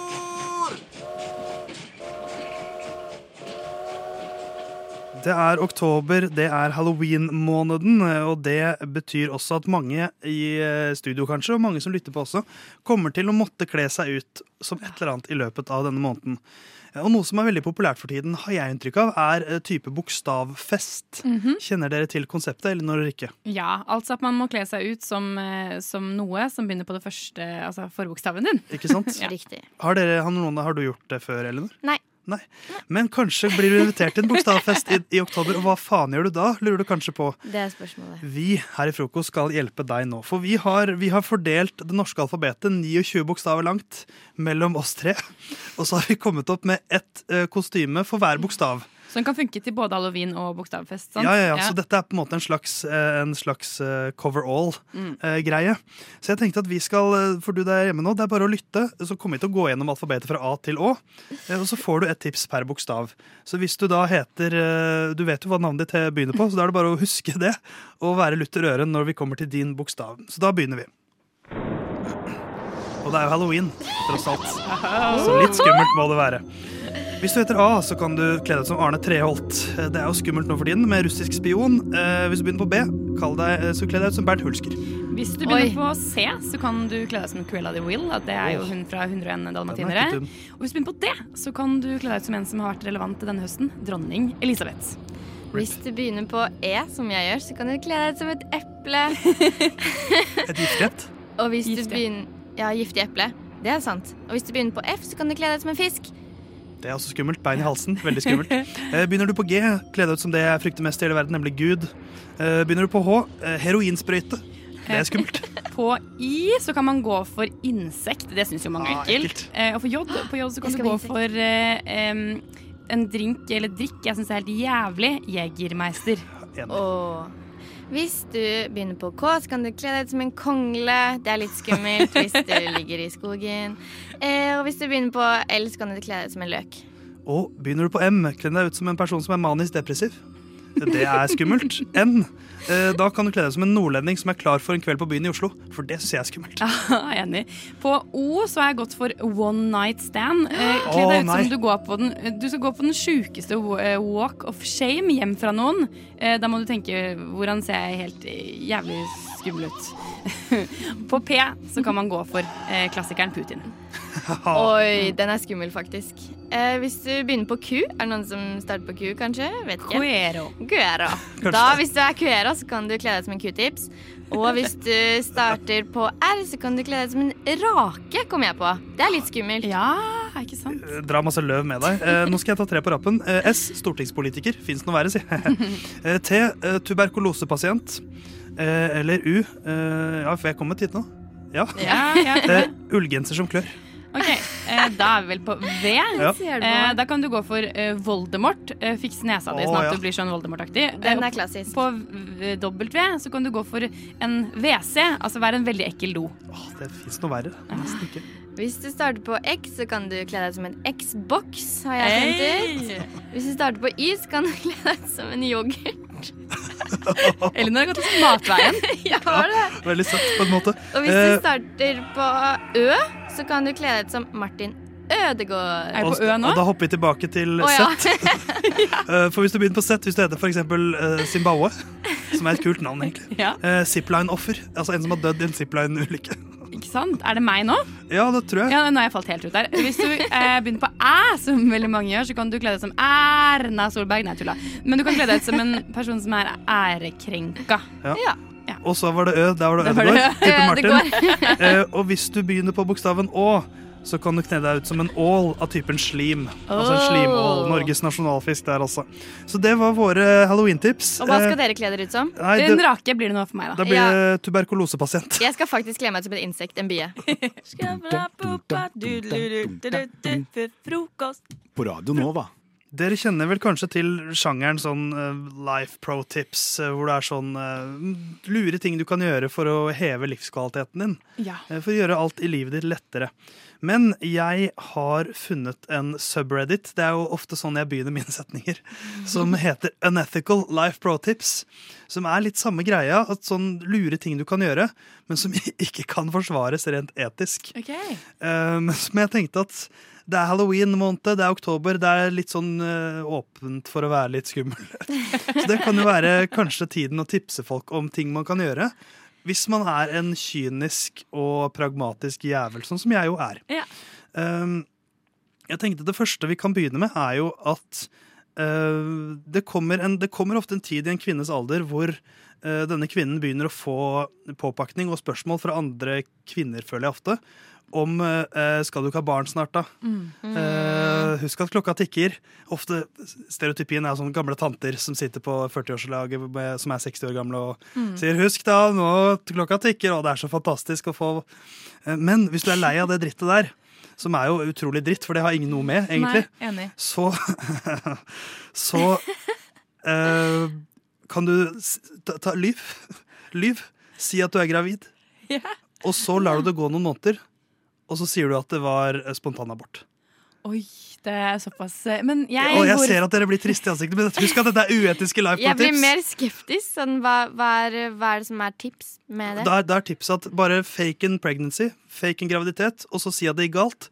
Det er oktober, det er halloween-måneden, og det betyr også at mange i eh, studio kanskje, og mange som lytter på også, kommer til å måtte kle seg ut som et eller annet i løpet av denne måneden. Og noe som er veldig populært for tiden, har jeg inntrykk av, er eh, type bokstavfest. Mhm. Kjenner dere til konseptet, eller når dere ikke? Ja, altså at man må kle seg ut som, eh, som noe som begynner på det første, altså forbokstaven din. Ikke sant? Ja. Har, dere, har, noen, har du gjort det før, Elinor? Nei. Nei. Men kanskje blir du invitert til en bokstavfest i, i oktober, og hva faen gjør du da, lurer du kanskje på. Det er spørsmålet. Vi her i Frokost skal hjelpe deg nå, for vi har, vi har fordelt det norske alfabetet 29 bokstaver langt mellom oss tre. Og så har vi kommet opp med ett eh, kostyme for hver bokstav. Så den kan funke til både halloween og bokstavfest. sant? Ja, ja, ja, Så dette er på en måte en slags, eh, en slags eh, cover Mm. all-greie. Så jeg tenkte at vi skal, eh, for du der hjemme nå, det er bare å lytte. Så kommer vi til å gå gjennom alfabetet fra A til Å. eh, Og så får du et tips per bokstav. Så hvis du da heter eh, Du vet jo hva navnet ditt begynner på, så da er det bare å huske det. Og være lutter øren når vi kommer til din bokstav. Så da begynner vi. Og det er jo halloween, tross alt. Så litt skummelt må det være. Hvis du heter A, så kan du kle deg som Arne Treholt. Det er jo skummelt nå for tiden med russisk spion. Eh, hvis du begynner på B, kall deg, så kle deg ut som Bernt Hulsker. Hvis du begynner på C, så kan du kle deg ut som Cruella de Will. Det er jo hun fra 101 er dalmatinere. Og hvis du begynner på D, så kan du kle deg ut som en som har vært relevant denne høsten. Dronning Elisabeth. Hvis du begynner på E, som jeg gjør, så kan du kle deg ut som et eple. Et giftig Og hvis Giftig. du begynner Ja, giftig eple. Det er sant. Og hvis du begynner på F, så kan du kle deg ut som en fisk. Det er også skummelt. Bein i halsen. Veldig skummelt. Eh, Begynner du på G, kle deg ut som det jeg frykter mest i hele verden, nemlig Gud. Eh, Begynner du på H, eh, heroinsprøyte. Det er skummelt. På I så kan man gå for insekt. Det syns jo mange er Ah, ekkelt. Eh, og for J, på J så kan du gå insekt. for em, en drink eller drikk jeg syns er helt jævlig. Jegermeister. Og hvis du begynner på K, så kan du kle deg ut som en kongle. Det er litt skummelt hvis du ligger i skogen. Eh, og hvis du begynner på L, så kan du kle deg ut som en løk. Og begynner du på M, kle deg ut som en person som er manisk depressiv. Det er skummelt. enn eh, Da kan du kle deg som en nordlending som er klar for en kveld på byen i Oslo. For det syns jeg er skummelt. Ja, Enig. På O så har jeg gått for one night stand. Eh, Kle deg ut som du går på den Du skal gå på den sjukeste eh, walk of shame hjem fra noen. Eh, Da må du tenke hvordan ser jeg helt jævlig skummel ut. På P så kan man gå for klassikeren Putin. Oi, den er skummel, faktisk. Eh, hvis du begynner på Q, er det noen som starter på Q, kanskje? Vet ikke. Cuero. Cuero. Da, hvis du er Cuero, så kan du kle deg som en Q-tips. Og hvis du starter på R, så kan du kle deg som en rake, kom jeg på. Det er litt skummelt. Ja, ikke sant? Eh, Dra masse løv med deg. Eh, Nå skal jeg ta tre på rappen. Eh, S. Stortingspolitiker. Fins noe verre, si. Eh, T. eh, Tuberkulosepasient. Eh, Eller U. eh, Ja, for jeg kommet hit nå. Ja. Ja, ja. Eh, Ullgenser som klør. Ok, Eh, da er vi vel på V. Ja. Ser du på Eh, da kan du gå for eh, Voldemort. Eh, fikse nesa di sånn at ja. du blir sånn Voldemort-aktig. Den er klassisk. På W så kan du gå for en WC, altså være en veldig ekkel do. Det fins noe verre. Nesten ikke. Hvis du starter på X, så kan du kle deg som en X-box, har jeg funnet Hey! ut. Hvis du starter på Y, så kan du kle deg som en yoghurt. Elinor har gått til matveien. ja, det. Ja, Veldig søtt, på en måte. Og hvis du starter på Ø, så kan du kle deg ut som Martin Ødegaard. nå? og da hopper vi tilbake til oh, ja. Z. Eh, For hvis du begynner på Z, hvis du heter f.eks. Uh, Zimbabwe, som er et kult navn, egentlig. Ja. Eh, Zipline-offer. Altså en som har dødd i en zipline-ulykke. Ikke sant? Er det meg nå? Ja, det tror jeg. Ja, nå har jeg falt helt ut der. Hvis du eh, begynner på æ, som veldig mange gjør, så kan du kle deg som Erna Solberg. Nei, tulla. Men du kan kle deg ut som en person som er ærekrenka. Ja. Og så var det Ø. Der var det det Ødegård. Ø. Tipper Martin. Ødegård. Eh, og hvis du begynner på bokstaven Å, så kan du kne deg ut som en ål av typen slim. Altså en slimål. Norges nasjonalfisk der altså. Så det var våre halloween-tips. Og hva skal Eh, dere kle dere ut som? Nei, det- En rake blir det nå for meg, da. Da blir Ja. det tuberkulosepasient. Jeg skal faktisk kle meg ut som et insekt, en bie. På Radio Nova. Dere kjenner vel kanskje til sjangeren sånn eh, life pro tips, eh, hvor det er sånn eh, lure ting du kan gjøre for å heve livskvaliteten din. Ja. For å gjøre alt i livet ditt lettere. Men jeg har funnet en subreddit, det er jo ofte sånn jeg begynner mine setninger, som heter Unethical Life Pro Tips. Som er litt samme greia, at sånn lure ting du kan gjøre, men som ikke kan forsvares rent etisk. Um, som jeg tenkte at det er halloween-måned, det er oktober, det er litt sånn eh, åpent for å være litt skummel. Så det kan jo være kanskje tiden å tipse folk om ting man kan gjøre. Hvis man er en kynisk og pragmatisk jævel, sånn som jeg jo er. Ja. Um, jeg tenkte Det første vi kan begynne med, er jo at uh, det, kommer en, det kommer ofte en tid i en kvinnes alder hvor uh, denne kvinnen begynner å få påpakning og spørsmål fra andre kvinner, føler jeg ofte, om eh, skal du ikke ha barn snart, da? Mm. Eh, husk at klokka tikker. Ofte Stereotypien er sånne gamle tanter som sitter på 40-årslaget som er 60 år gamle og Mm. sier 'husk da, nå klokka tikker', og det er så fantastisk å få Eh, Men hvis du er lei av det drittet der, som er jo utrolig dritt, for det har ingen noe med, egentlig, Nei, så Så eh, kan du ta, ta lyv. Lyv. Si at du er gravid. Yeah. Og så lar du det gå noen måneder, og så sier du at det var eh, spontanabort. Oi, det er såpass eh, Men jeg, Og jeg går- ser at dere blir triste i ansiktet, men husk at dette er uetiske life Jeg blir mer skeptisk. Sånn, hva, hva, er, hva er det som er tips med det? Da er, da er tipset at bare fake en pregnancy, fake en graviditet, og så si at det gikk galt.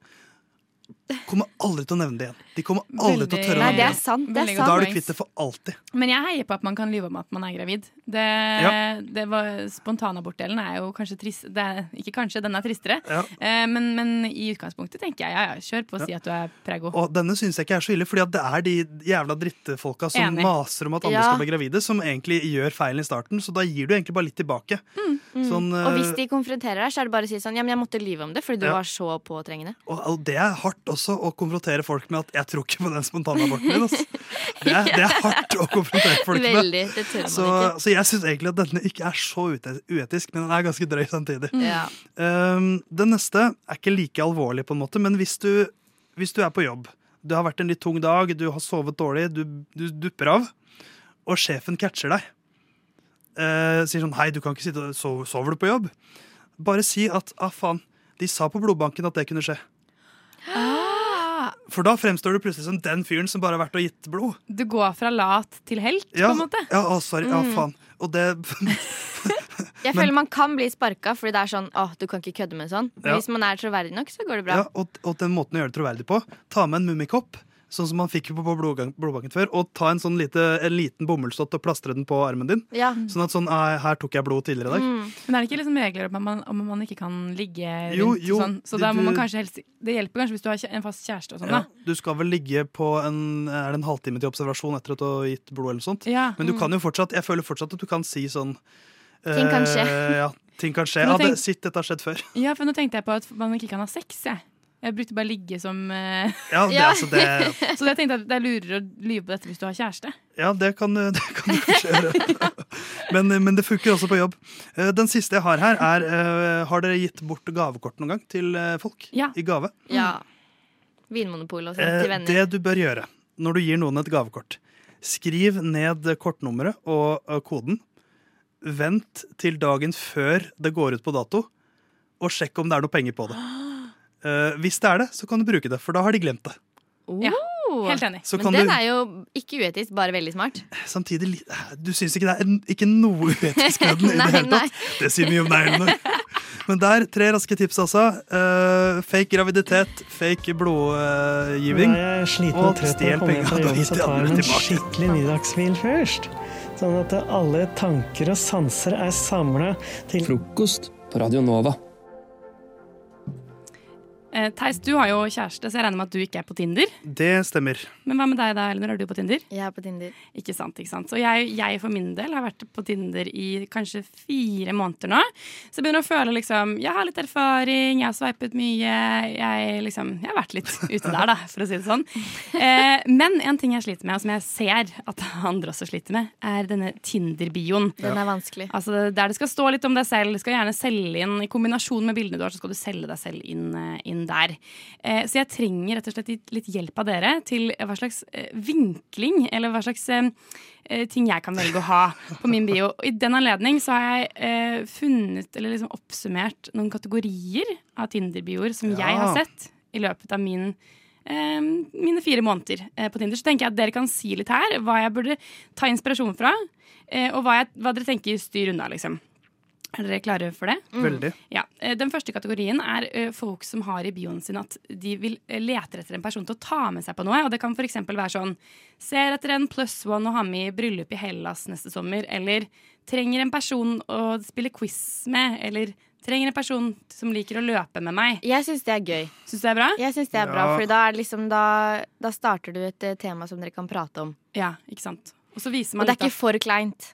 Kommer aldri til å nevne det igjen. De kommer aldri til å tørre å nevne det er sant. Det er sant. Da er du kvitt det for alltid. Men jeg heier på at man kan lyve om at man er gravid. Det, Ja. det var, spontanabortdelen er jo kanskje trist det er, Ikke kanskje, den er tristere. Ja. Eh, men, men i utgangspunktet tenker jeg ja, ja, kjør på å si at du er prego. Og denne syns jeg ikke er så ille, fordi det er de jævla drittfolka som Enig. maser om at andre Ja. skal bli gravide, som egentlig gjør feilen i starten. Så da gir du egentlig bare litt tilbake. Mm. Sånn, Og hvis eh, de konfronterer deg, så er det bare å si sånn Ja, men jeg måtte lyve om det fordi du Ja. var så påtrengende. og, og det er hardt også å konfrontere folk med at 'jeg tror ikke på den spontanaborten din'. Altså. Det, er, det er hardt å konfrontere folk med. Veldig. Det tør man Så, ikke. så jeg syns egentlig at denne ikke er så uetisk, men den er ganske drøy samtidig. Ja. Um, den neste er ikke like alvorlig, på en måte, men hvis du, hvis du er på jobb, det har vært en litt tung dag, du har sovet dårlig, du, du dupper av, og sjefen catcher deg, Uh, sier sånn 'hei, du kan ikke sitte og sove, sover du på jobb'? Bare si at 'ah, faen, de sa på blodbanken at det kunne skje'. Ah, For da fremstår du plutselig som den fyren som bare har vært og gitt blod. du går fra lat til helt, Ja, på en måte. ja, å, sorry, ja, Mm. faen. Og det Jeg føler man kan bli sparka fordi det er sånn Å, du kan ikke kødde med sånn. Men Ja. hvis man er troverdig nok, så går det bra. Ja, og, og den måten å gjøre det troverdig på Ta med en mummikopp Sånn som man fikk på på blodbanken før Og ta en sånn lite, en liten bomullsdott Og plastre den på armen din Ja. Sånn at sånn, her tok jeg blod tidligere i dag Mm. Men er det ikke liksom regler om at man, om man ikke kan ligge rundt Jo, jo, sånn? Så det- da må man kanskje helst Det hjelper kanskje hvis du har en fast kjæreste og sånn, ja, da. Du skal vel ligge på en, er det en halvtime til observasjon Etter at du har gitt blod eller noe sånt Ja. Men du Mm. kan jo fortsatt, jeg føler fortsatt at du kan si sånn Ting kan skje. eh, Ja, ting kan skje Tenk... Ja, det, sitt, dette har skjedd før Ja, for nå tenkte jeg på at man ikke kan ha sex, jeg. Jeg brukte bare ligge som uh... Ja, det, altså, det, Så jeg tenkte at det er lurere å lyve på dette hvis du har kjæreste. Ja, det kan, det kan du kanskje gjøre. Men, men det funker også på jobb. Eh, Den siste jeg har her, er uh, Har dere gitt bort gavekort noen gang til eh, folk? Ja. I gave? Ja. Vinmonopol og sånn Eh, til venner. det du bør gjøre når du gir noen et gavekort, skriv ned kortnummeret og eh, koden. Vent til dagen før det går ut på dato, og sjekk om det er noe penger på det. Eh, hvis det er det, så kan du bruke det, for da har de glemt det. Ja, helt enig. Så Men den du- er jo ikke uetisk, bare veldig smart. Samtidig, du syns ikke det er ikke noe uetisk med den i det hele tatt? Det sier mye om deg, Elinor. Men der, tre raske tips, altså. Uh, fake graviditet, fake blodgiving. Er sliten og stjel penga. fra Da så de tar jeg andre en tilbake. skikkelig middagshvil først. Sånn at alle tanker og sanser er samla til Frokost på Radio Nova. Eh, Theis, du har jo kjæreste, så jeg regner med at du ikke er på Tinder. Det stemmer. Men hva med deg da, Elinor? Er du på Tinder? Jeg er på Tinder. Ikke sant, ikke sant. Så jeg, jeg for min del har vært på Tinder i kanskje fire måneder nå. Så jeg begynner å føle liksom Jeg har litt erfaring, jeg har sveipet mye. Jeg liksom Jeg har vært litt ute der, da, for å si det sånn. Eh, men en ting jeg sliter med, og som jeg ser at andre også sliter med, er denne Tinder-bioen. Den er vanskelig. Altså Der det skal stå litt om deg selv. Du skal gjerne selge inn I kombinasjon med bildene du har, så skal du selge deg selv inn, eh, inn der. Eh, så jeg trenger rett og slett litt- hjelp av dere til hva slags eh, vinkling, eller hva slags eh, eh, ting jeg kan velge å ha på min bio. Og I den anledning så har jeg eh, funnet, eller liksom oppsummert, noen kategorier av Tinder-bioer som jeg har sett i løpet av min eh, mine fire måneder eh, på Tinder. Så tenker jeg at dere kan si litt her hva jeg burde ta inspirasjon fra, eh, og hva, jeg, hva dere tenker styr unna, liksom. Er dere klare for det? Mm. Veldig. Ja, eh, Den første kategorien er eh, folk som har i bioen sin at de vil eh, leter etter en person til å ta med seg på noe. Og Det kan f.eks. være sånn Ser etter en pluss one å ha med i bryllup i Hellas neste sommer. Eller trenger en person å spille quiz med. Eller trenger en person som liker å løpe med meg. Jeg syns det er gøy. Syns du det er bra? Jeg synes det er bra, for da, er liksom, da, da starter du et tema som dere kan prate om. Ja, ikke sant. Og så viser Og det er litt ikke for kleint.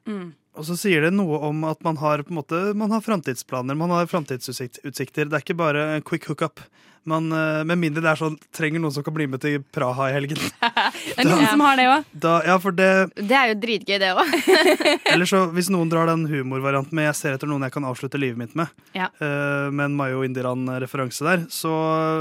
Og så sier det noe om at man har på en måte Man har framtidsplaner, man har framtidsutsikter. Det er ikke bare en quick hookup. Man, eh, med mindre det er sånn trenger noen som kan bli med til Praha i helgen. Det er noen som har det òg. Ja, det Det er jo dritgøy, det òg. Eller så hvis noen drar den humorvarianten med 'jeg ser etter noen jeg kan avslutte livet mitt med', Ja. uh, med en Mayo Indiran-referanse der, så,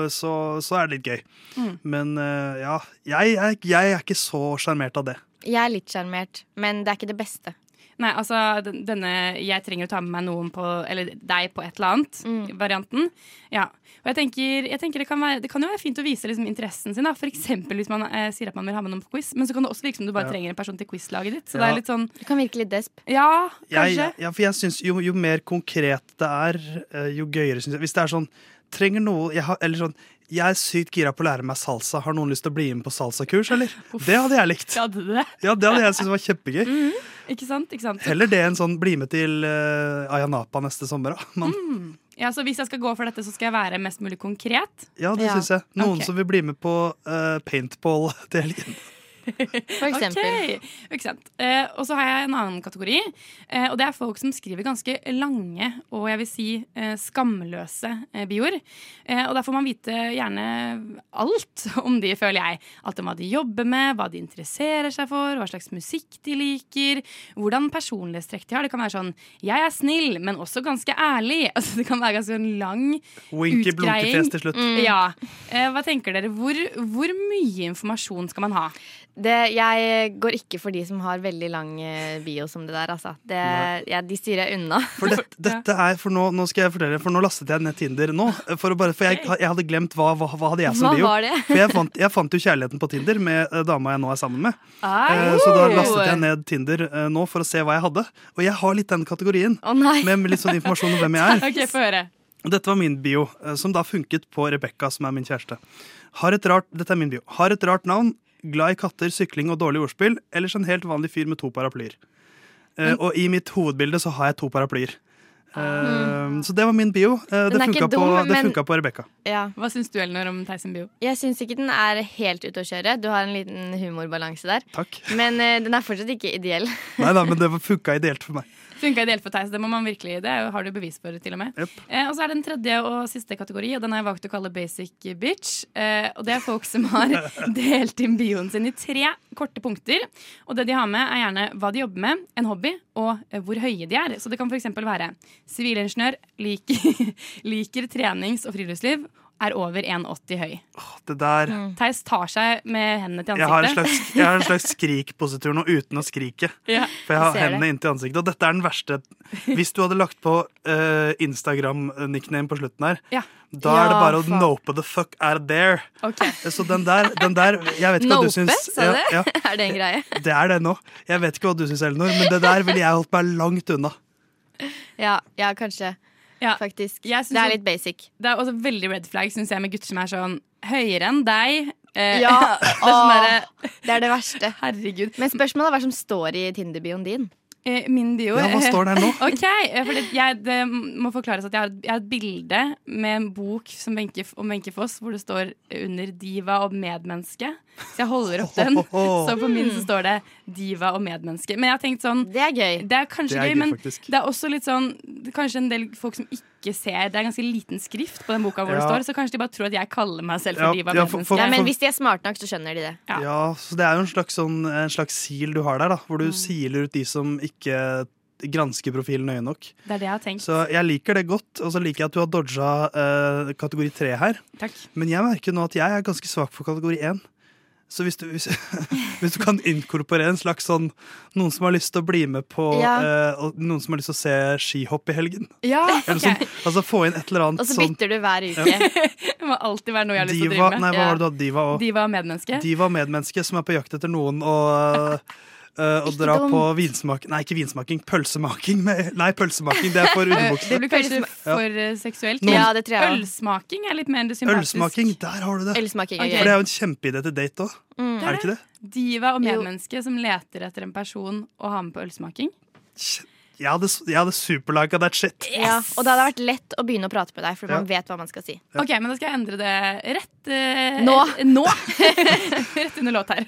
så, så er det litt gøy. Mm. Men uh, ja, jeg, er- jeg er ikke så sjarmert av det. Jeg er litt sjarmert, men det er ikke det beste. Nei, altså denne 'jeg trenger å ta med meg noen på Eller deg på et eller annet'-varianten. Ja. Og jeg tenker, jeg tenker det, kan være, det kan jo være fint å vise liksom, interessen sin. da For eksempel hvis man eh, sier at man vil ha med noen på quiz. Men så kan det også virke som du bare Ja. trenger en person til quizlaget ditt. Så Ja. det er litt sånn Du kan virke litt desp. Ja, Jeg, kanskje. ja, for jeg synes jo, jo mer konkret det er, eh, jo gøyere syns jeg. Hvis det er sånn Trenger noe jeg har, Eller sånn Jeg er sykt gira på å lære meg salsa. Har noen lyst til å bli med på salsakurs, eller? Det hadde jeg likt. Ja, det? Ja, det hadde jeg syntes var kjempegøy. Ikke sant? Ikke sant? Heller det enn sånn bli med til uh, Ayanapa neste sommer, da. Man, Mm. Ja, så hvis jeg skal gå for dette, så skal jeg være mest mulig konkret? Ja, det syns jeg. Noen okay. som vil bli med på uh, paintball til helgen. For eksempel. Okay. Ikke? Eh, og så har jeg en annen kategori. Eh, og det er folk som skriver ganske lange og jeg vil si eh, skamløse eh, bioer. Eh, og der får man vite gjerne alt om de, føler jeg. Alt om hva de jobber med, hva de interesserer seg for, hva slags musikk de liker, hvordan personlighetstrekk de har. Det kan være sånn 'jeg er snill, men også ganske ærlig'. Altså, det kan være ganske en lang Winky utgreiing. blunkefjes til slutt. Mm. Ja. Eh, hva tenker dere? Hvor, hvor mye informasjon skal man ha? Det, jeg går ikke for de som har veldig lang eh, bio som det der, altså. Det, ja, de styrer jeg unna. For, det, dette er, for nå, nå skal jeg fortelle For nå lastet jeg ned Tinder nå. For, bare, for jeg, jeg hadde glemt hva, hva, hva hadde jeg som Hva bio. var det? For jeg fant, jeg fant jo kjærligheten på Tinder med eh, dama jeg nå er sammen med. Ai. Eh, Så da lastet jeg ned Tinder nå for å se hva jeg hadde. Og jeg har litt den kategorien. Med litt sånn informasjon om hvem jeg er. Okay, få høre. Dette var min bio, som da funket på Rebekka, som er min kjæreste. Har et rart, dette er min bio. Har et rart navn, glad i katter, sykling og dårlig ordspill. Ellers en helt vanlig fyr med to paraplyer. Uh, og i mitt hovedbilde så har jeg to paraplyer. Eh, Så det var min bio. Uh, det funka på, det men- funka på Rebekka. Ja. Hva syns du, Elinor, om Theis sin bio? Jeg syns ikke den er helt ute å kjøre. Du har en liten humorbalanse der. Takk. Men den er fortsatt ikke ideell. Nei da, men det funka ideelt for meg. Funka ideelt for Theis, det må man virkelig, det har du bevis for, til og med. Eh, og så er det den tredje og siste kategori, og den har jeg valgt å kalle basic bitch. Eh, og det er folk som har delt inn bioen sin i tre korte punkter. Og det de har med, er gjerne hva de jobber med, en hobby, og eh, hvor høye de er. Så det kan f.eks. være sivilingeniør, liker, liker trenings- og friluftsliv. Er over 1,80 høy. Det der Theis tar seg med hendene til jeg har, en ansiktet. slags, jeg har en slags skrikpositur nå uten å skrike. Ja, For jeg har det. hendene inntil ansiktet. Og dette er den verste. Hvis du hadde lagt på uh, Instagram-nickname på slutten her, Ja. da er det Ja, bare å nope the fuck out there. Okay. Så den der, den der Jeg vet ikke hva Nope, du syns. sa du? Ja, ja, Er det en greie? det er det nå. Jeg vet ikke hva du syns, Elinor, men det der ville jeg holdt meg langt unna. Ja, ja kanskje. Faktisk. Det er litt basic. Det er også veldig red flag, syns jeg, med gutter som er sånn høyere enn deg. Eh, Ja, det, er sånn der, det er det verste. Herregud. Men spørsmålet er hva som står i Tinder-bioen din. Eh, Min bio. Ja, hva står der nå? ok, eh, for det, jeg, det må forklares at jeg har, jeg har et bilde med en bok som Wenche, om Wenche Foss hvor det står under 'diva og medmenneske'. Så jeg holder opp den. Så på min så står det 'diva og medmenneske'. Men jeg har tenkt sånn Det er gøy. Det er kanskje Det er gøy, gøy, men faktisk. det er også litt sånn Kanskje en del folk som ikke ser Det er ganske liten skrift på den boka hvor det står, så kanskje de bare tror at jeg kaller meg selv for Ja, diva ja, og for- medmenneske. for- Ja, men hvis de er smarte nok, så skjønner de det. Ja, så det er jo en slags, sånn, en slags sil du har der, da, hvor du siler ut de som ikke gransker profilen nøye nok. Det er det jeg har tenkt. Så jeg liker det godt, og så liker jeg at du har dodga uh, kategori tre her. Takk. Men jeg merker nå at jeg er ganske svak for kategori én. Så hvis du, hvis, hvis du kan inkorporere en slags sånn Noen som har lyst til å bli med på Ja. uh, og Noen som har lyst til å se skihopp i helgen. Ja, Eller ok. sånn, altså få inn et eller annet Og så sånn du hver uke. Ja. Det må alltid være noe jeg har lyst til å Diva, drive med. nei, hva var det du hadde? Diva og Diva og medmenneske. Diva og medmenneske som er på jakt etter noen og uh, og Ikke dra dumt. på vinsmaking Nei, ikke vinsmaking. Pølsemaking. Med, nei, pølsemaking. Det er for Eh, underbuksene. Det blir kanskje for eh, seksuelt. Noen- Ja, det tror jeg. Ølsmaking er litt mer sympatisk. Ølsmaking, der har du det. Ølsmaking okay. For det er jo en kjempeidé til date òg. Mm. Er det ikke det? Diva og medmenneske som leter etter en person å ha med på ølsmaking. Jeg hadde, jeg hadde superlika that shit. Ja, og det hadde vært lett å begynne å prate med deg, for man Ja. vet hva man skal si. Ok, men da skal jeg endre det rett uh, Nå. nå. rett under låt her.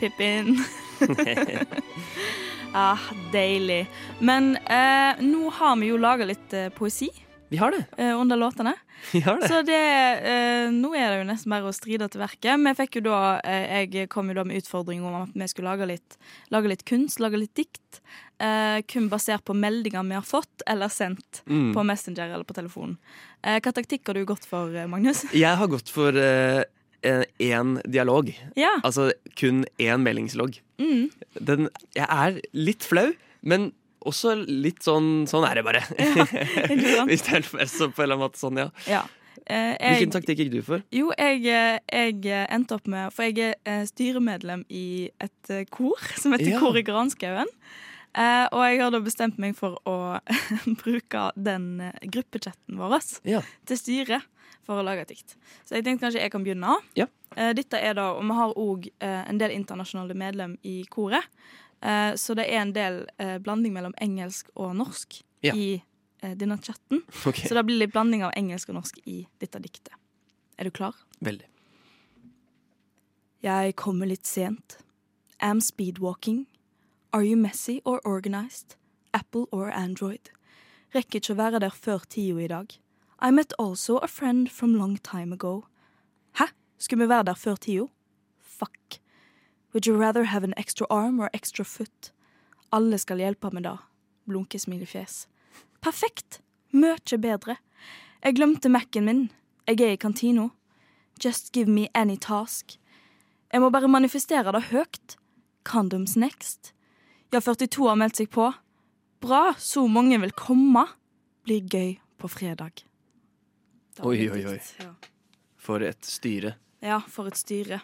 Pippin. ah, deilig. Men eh, nå har vi jo laga litt eh, poesi. Vi har det. eh, under låtene. Vi har det. Så det, eh, nå er det jo nesten bare å stride til verket. Vi fikk jo da, eh, jeg kom jo da med utfordring om at vi skulle lage litt, lage litt kunst, lage litt dikt. Eh, kun basert på meldinger vi har fått eller sendt Mm. på Messenger eller på telefonen. Eh, hva taktikk har du gått for, eh, Magnus? Jeg har gått for én dialog. Ja. Altså kun én meldingslogg. Mm. Den, jeg er litt flau, men også litt sånn Sånn er det bare. Ja, Hvis det er så på en eller annen måte sånn, ja. Ja. Eh, jeg- Hvilken taktikk gikk du for? Jo, jeg, eh, jeg eh, endte opp med For jeg er eh, styremedlem i et eh, kor som heter Ja. Kor i Granskauen. Eh, og jeg har da bestemt meg for å bruke den eh, gruppechatten vår Ja. til styret for å lage et dikt. Så jeg tenkte kanskje jeg kan begynne. Ja. Eh, dette er da, og Vi har òg eh, en del internasjonale medlem i koret. Eh, så det er en del blanding mellom engelsk og norsk Ja. i denne chatten. Okay. Så det blir litt blanding av engelsk og norsk i dette diktet. Er du klar? Veldig. Jeg kommer litt sent. Am speedwalking. Are you messy or organized? Apple or Android? Rekker ikke å være der før tida i dag. I met also a friend from long time ago. Hæ? Skulle vi være der før tida? Fuck. Would you rather have an extra arm or extra foot? Alle skal hjelpe med det. Blunke smilefjes. Perfekt! Mye bedre. Jeg glemte Mac-en min. Jeg er i kantina. Just give me any task. Jeg må bare manifestere det høyt. Condoms next. Ja, 42 har meldt seg på. Bra, så mange vil komme. Blir gøy på fredag. Oi, oi, oi. Ja. For et styre. ja, for et styre.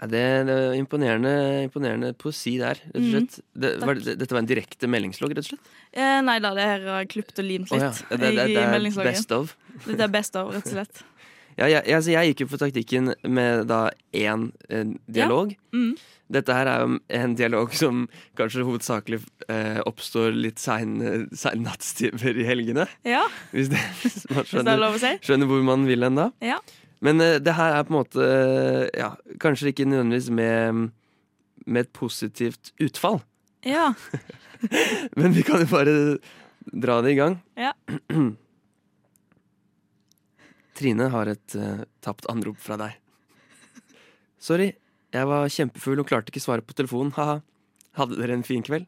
Ja, det, det er imponerende, imponerende poesi der, rett og Mm, slett. det, var, det, dette var en direkte meldingslogg, rett og slett? Eh, nei da, det her har jeg klipt og limt litt. litt. ja, det- i er meldingsloggen. best of. Dette er best of, rett og slett. Ja, jeg, altså, jeg gikk jo for taktikken med da én eh, dialog. Mm. Dette her er jo en dialog som kanskje hovedsakelig eh, oppstår litt sein, sein nattstimer i helgene. Ja. Hvis, det, hvis man Hvis er å si. skjønner hvor man vil hen da. Ja. Men eh, det her er på en måte ja, Kanskje ikke nødvendigvis med, med et positivt utfall. Ja. Men vi kan jo bare dra det i gang. Ja. Trine har et uh, tapt anrop fra deg. Sorry, jeg var kjempefull og klarte ikke svare på telefonen. Ha-ha. Hadde dere en fin kveld?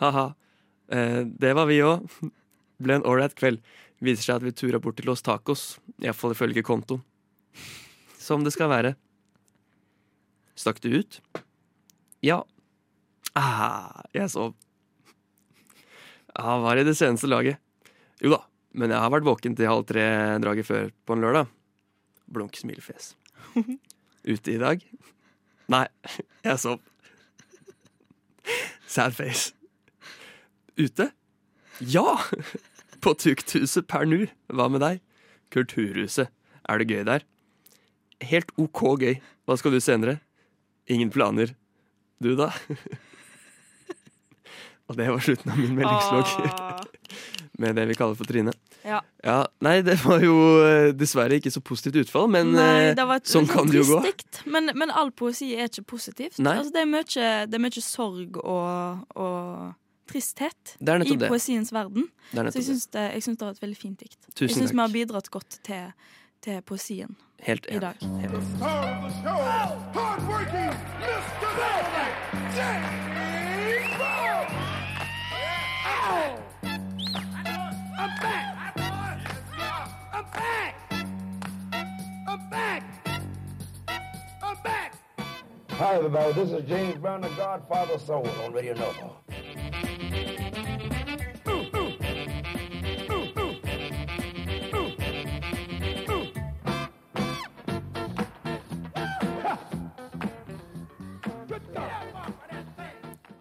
Ha-ha. Eh, det var vi òg. Ble en ålreit kveld. Viser seg at vi tura bort til Los Tacos. Iallfall ifølge kontoen. Som det skal være. Stakk du ut? Ja. Ah, jeg sov. Ja, var i det seneste laget. Jo da, men jeg har vært våken til halv tre-draget før på en lørdag. Blunk smilefjes. Ute i dag? Nei, jeg sov. Sad face. Ute? Ja! På Tukthuset per nu. Hva med deg? Kulturhuset. Er det gøy der? Helt OK gøy. Hva skal du senere? Ingen planer. Du, da? Og det var slutten av min meldingslogg. Med det vi kaller for Trine. Ja. Ja, Nei, det var jo eh, dessverre ikke så positivt utfall, men Nei, eh, det var et sånn kan det jo gå. Men, men all poesi er ikke positivt. Altså, det, er mye, det er mye sorg og, og tristhet i poesiens verden. Det er Så jeg syns det, det var et veldig fint dikt. Tusen jeg syns vi har bidratt godt til, til poesien Helt i dag. Hardworking Mr. Hi, everybody. This is James Brown, the Godfather Soul on Radio Nova.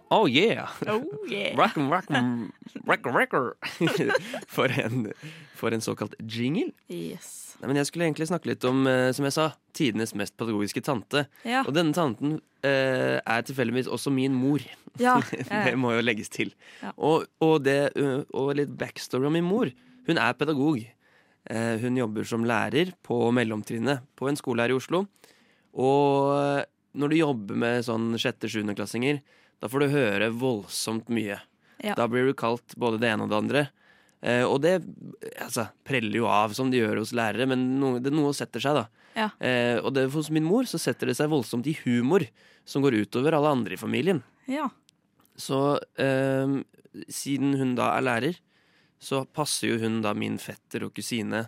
Oh yeah! Oh, yeah. Rock'em, rock, rock'em, rocker. for, en, for en såkalt jingle. Yes. Nei, men jeg skulle egentlig snakke litt om, eh, som jeg sa, tidenes mest pedagogiske tante. Ja. Og denne tanten eh, er tilfeldigvis også min mor. Ja, det må jo legges til. Ja. Og, og, det, eh, og litt backstory om min mor. Hun er pedagog. Eh, hun jobber som lærer på mellomtrinnet på en skole her i Oslo. Og når du jobber med sånn sjette-sjuendeklassinger, da får du høre voldsomt mye. Ja. Da blir du kalt både det ene og det andre. Eh, og det altså, preller jo av, som det gjør hos lærere, men noe, det, noe setter seg, da. Ja. Eh, og det, hos min mor så setter det seg voldsomt i humor, som går utover alle andre i familien. Ja. Så eh, siden hun da er lærer, så passer jo hun da min fetter og kusine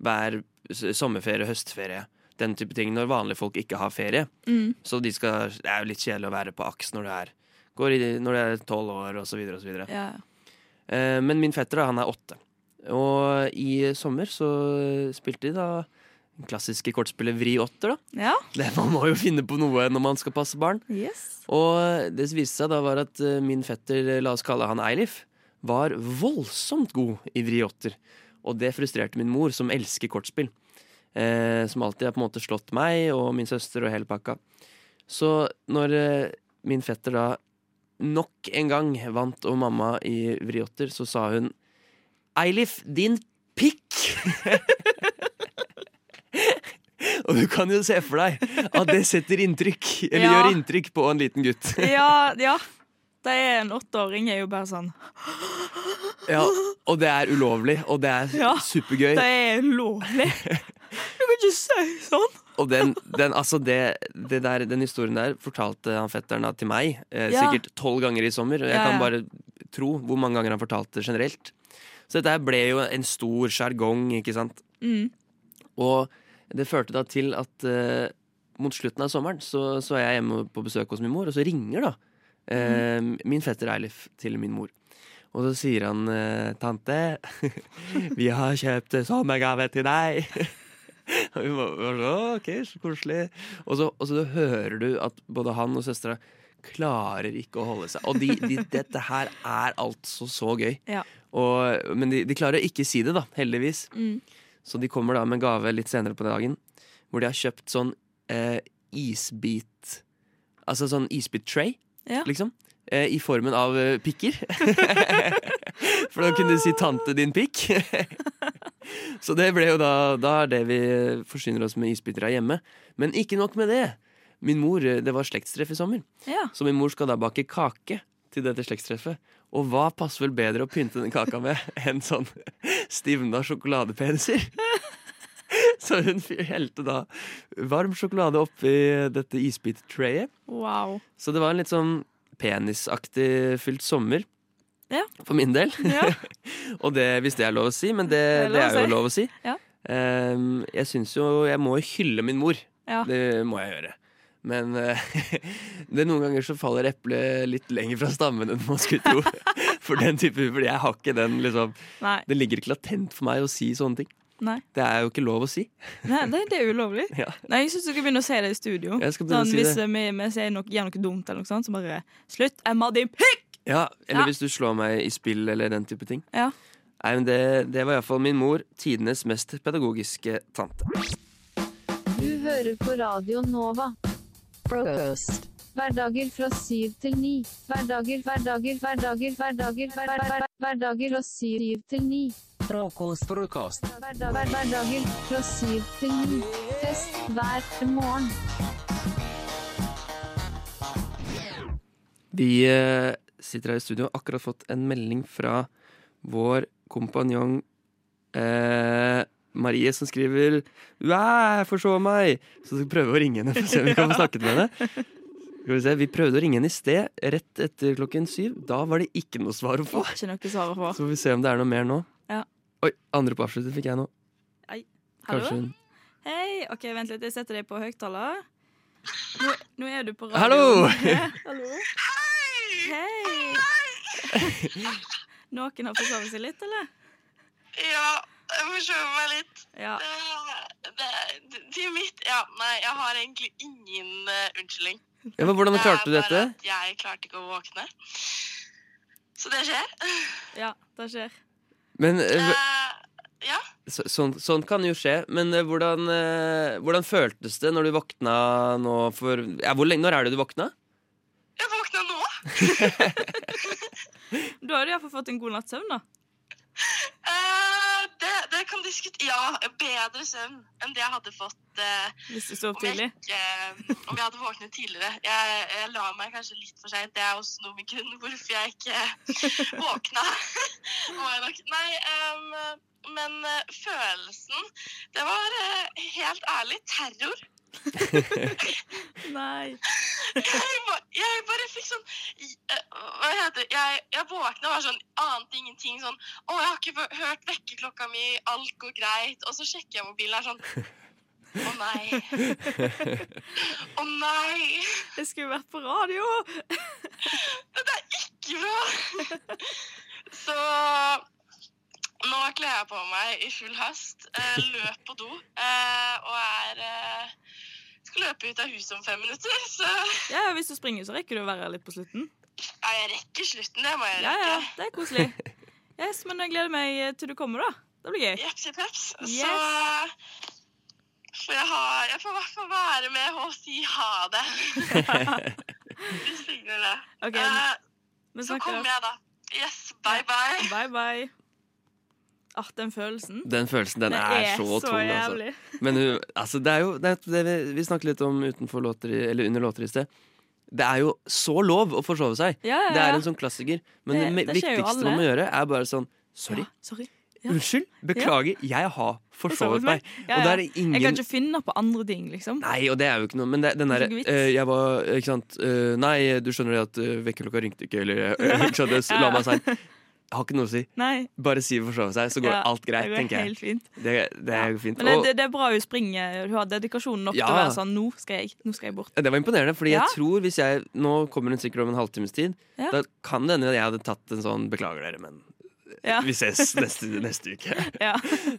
hver sommerferie sommerferie, høstferie. Den type ting når vanlige folk ikke har ferie. Mm. Så de skal, det er jo litt kjedelig å være på aks når du er, går i, når de er tolv år, og så videre og så videre. Ja. Eh, men min fetter, da, han er åtte. Og i sommer så spilte de da den klassiske kortspillet Vri åtter, da. Ja. Det, man må jo finne på noe når man skal passe barn. Yes. Og det som viste seg da var at eh, min fetter, la oss kalle han Eilif, var voldsomt god i Vri åtter. Og det frustrerte min mor, som elsker kortspill. Eh, som alltid har på en måte slått meg og min søster og hele pakka. Så når eh, min fetter da nok en gang vant over mamma i vriotter, så sa hun Eilif, din pikk! og du kan jo se for deg at det setter inntrykk, eller Ja. gjør inntrykk på en liten gutt. ja, ja. Det er en åtteåring er jo bare sånn Ja, og det er ulovlig, og det er Ja, supergøy. Det er ulovlig. Du kan ikke si sånn. Og den, den, altså det, det der, den historien der fortalte han fetteren da til meg eh, Ja. sikkert tolv ganger i sommer. Og jeg Ja, kan bare tro hvor mange ganger han fortalte det generelt. Så dette her ble jo en stor sjargong, ikke sant. Mm. Og det førte da til at eh, mot slutten av sommeren så, så er jeg hjemme på besøk hos min mor, og så ringer da eh, min fetter Eilif til min mor. Og så sier han eh, 'Tante, vi har kjøpt sommergave til deg'. Og vi var var sånn, OK, så koselig. Og så, og så hører du at både han og søstera klarer ikke å holde seg. Og de, de, dette her er altså så gøy. Ja. Og, men de, de klarer å ikke si det, da, heldigvis. Mm. Så de kommer da med en gave litt senere på dagen, hvor de har kjøpt sånn eh, isbit Altså sånn isbit-tray, Ja. liksom. Eh, I formen av eh, pikker. For da kunne du si 'tante din pikk'. Så det ble jo da Da er det vi forsyner oss med isbiter her hjemme. Men ikke nok med det. Min mor, eh, Det var slektstreff i sommer. Ja. Så min mor skal da bake kake til dette slektstreffet. Og hva passer vel bedre å pynte den kaka med enn sånn stivna sjokoladepeniser? Så hun helte da varm sjokolade oppi dette isbit-trayet. Wow. Så det var en litt sånn penisaktig fylt sommer. Ja. For min del. Ja. og det, hvis det er lov å si, men det, Det er det er jo lov å si. Ja. Um, jeg syns jo Jeg må hylle min mor. Det må jeg gjøre. Men uh, det noen ganger så faller eplet litt lenger fra stammen enn man skulle tro. For den type Fordi jeg har ikke den liksom Nei. Det ligger ikke latent for meg å si sånne ting. Nei. Det er jo ikke lov å si. Nei, det, det er ulovlig. Ja. Nei, Jeg syns du skal begynne å si det i studio. Sånn, si hvis det. eh, vi, vi sier noe, gjør noe dumt, eller noe sånt, så bare Slutt, Emma, din pikk! Ja, Eller Ja. hvis du slår meg i spill eller den type ting. Ja. Nei, men det, det var iallfall min mor, tidenes mest pedagogiske tante. Du hører på Radio Nova. Frokost. Hverdager fra syv til ni. Hverdager, hverdager, hverdager, hverdager, hver- hver- hver- hverdager fra syv til ni. Frokost. Frokost. Hverdag- Hverdager fra syv til ni. Fest hver morgen. Vi eh, sitter her i studio og har akkurat fått en melding fra vår kompanjong eh, Marie, som skriver «Æ, forså meg! Så skal vi prøve å ringe henne for å se om vi kan få snakket med henne. Vi, se, vi prøvde å ringe henne i sted, rett etter klokken syv. Da var det ikke noe svar å få. Ikke noe svar å få. Så får vi se om det er noe mer nå. Ja. Oi, andre på avsluttet fikk jeg nå. Ei. Hallo? Hun Hei. OK, vent litt. Jeg setter deg på høyttaler. Nå, nå er du på radio. Hallo! Hallo. Hei! Noen har forsovet seg litt, eller? Ja, jeg forsover meg litt. Ja. Det, det, til mitt Ja, nei, jeg har egentlig ingen uh, unnskyldning. Ja, men hvordan klarte du dette? jeg klarte ikke å våkne. Så det skjer. Ja, det skjer. Men uh, ja. så, sånn, sånn kan jo skje. Men uh, hvordan, hvordan føltes det når du våkna nå for ja, hvor lenge, Når er det du våkna? Jeg våkna nå. Da har du iallfall fått en god natts søvn, da. Uh, det, det kan diskutere Ja, bedre søvn enn det jeg hadde fått uh, Hvis du står opp om jeg tidlig. ikke- om jeg hadde våknet tidligere. Jeg, jeg la meg kanskje litt for seint. Det er også noe med grunnen hvorfor jeg ikke våkna. Nei, um, men følelsen Det var helt ærlig terror. Nei. Jeg, ba- jeg bare fikk sånn eh, Hva heter det? Jeg, jeg våkna og var sånn Ante ingenting. Sånn Å, jeg har ikke hørt vekkerklokka mi. Alt går greit. Og så sjekker jeg mobilen her sånn Å nei. Å nei. Jeg skulle vært på radio. Ikke bra. Så nå kler jeg på meg i full hast, eh, løp på do eh, og er løpe ut av huset om fem minutter. Så Ja, Hvis du springer, så rekker du å være her litt på slutten. ja, jeg rekker slutten, det må jeg rekke. ja, ja, det er koselig. Yes, Men jeg gleder meg til du kommer, da. Det blir gøy. Jepsi peps. Så Yes. får jeg, ha, jeg får i hvert fall være med og si ha det. Hvis signer det. Okay, uh, så kommer jeg, da. Yes, bye bye. Bye, bye. Ah, den følelsen. Den følelsen, den den er, er så, så tung, jævlig. altså. Men altså, det er jo det, er det vi, vi snakket litt om utenfor låter, eller under låter i sted. Det er jo så lov å forsove seg. Ja, ja, Det er en sånn klassiker. Men Det- det, viktigste man må gjøre, er bare sånn Sorry. Sorry. Unnskyld. Beklager. Jeg har forsovet meg. Ja, ja. ingen Jeg kan ikke finne på andre ting, liksom. Nei, og det er jo ikke noe Men det, den er derre uh, Jeg var Ikke sant Uh, Nei, du skjønner det at uh, vekkerklokka ringte ikke, eller uh, ikke sant, la meg seint. Har ikke noe å si. Nei. Bare si forsove seg, så går Ja, alt greit, det går tenker jeg. helt fint. Det, det er ja. fint. Men det, det, er bra hun springer. Hun har dedikasjon nok til å være sånn Nå skal jeg, nå skal jeg bort. Det var imponerende, fordi Ja. jeg tror hvis jeg Nå kommer hun sikkert om en halvtimes tid. Ja. Da kan det hende jeg hadde tatt en sånn Beklager dere, men Ja. vi ses neste, neste uke. Ja.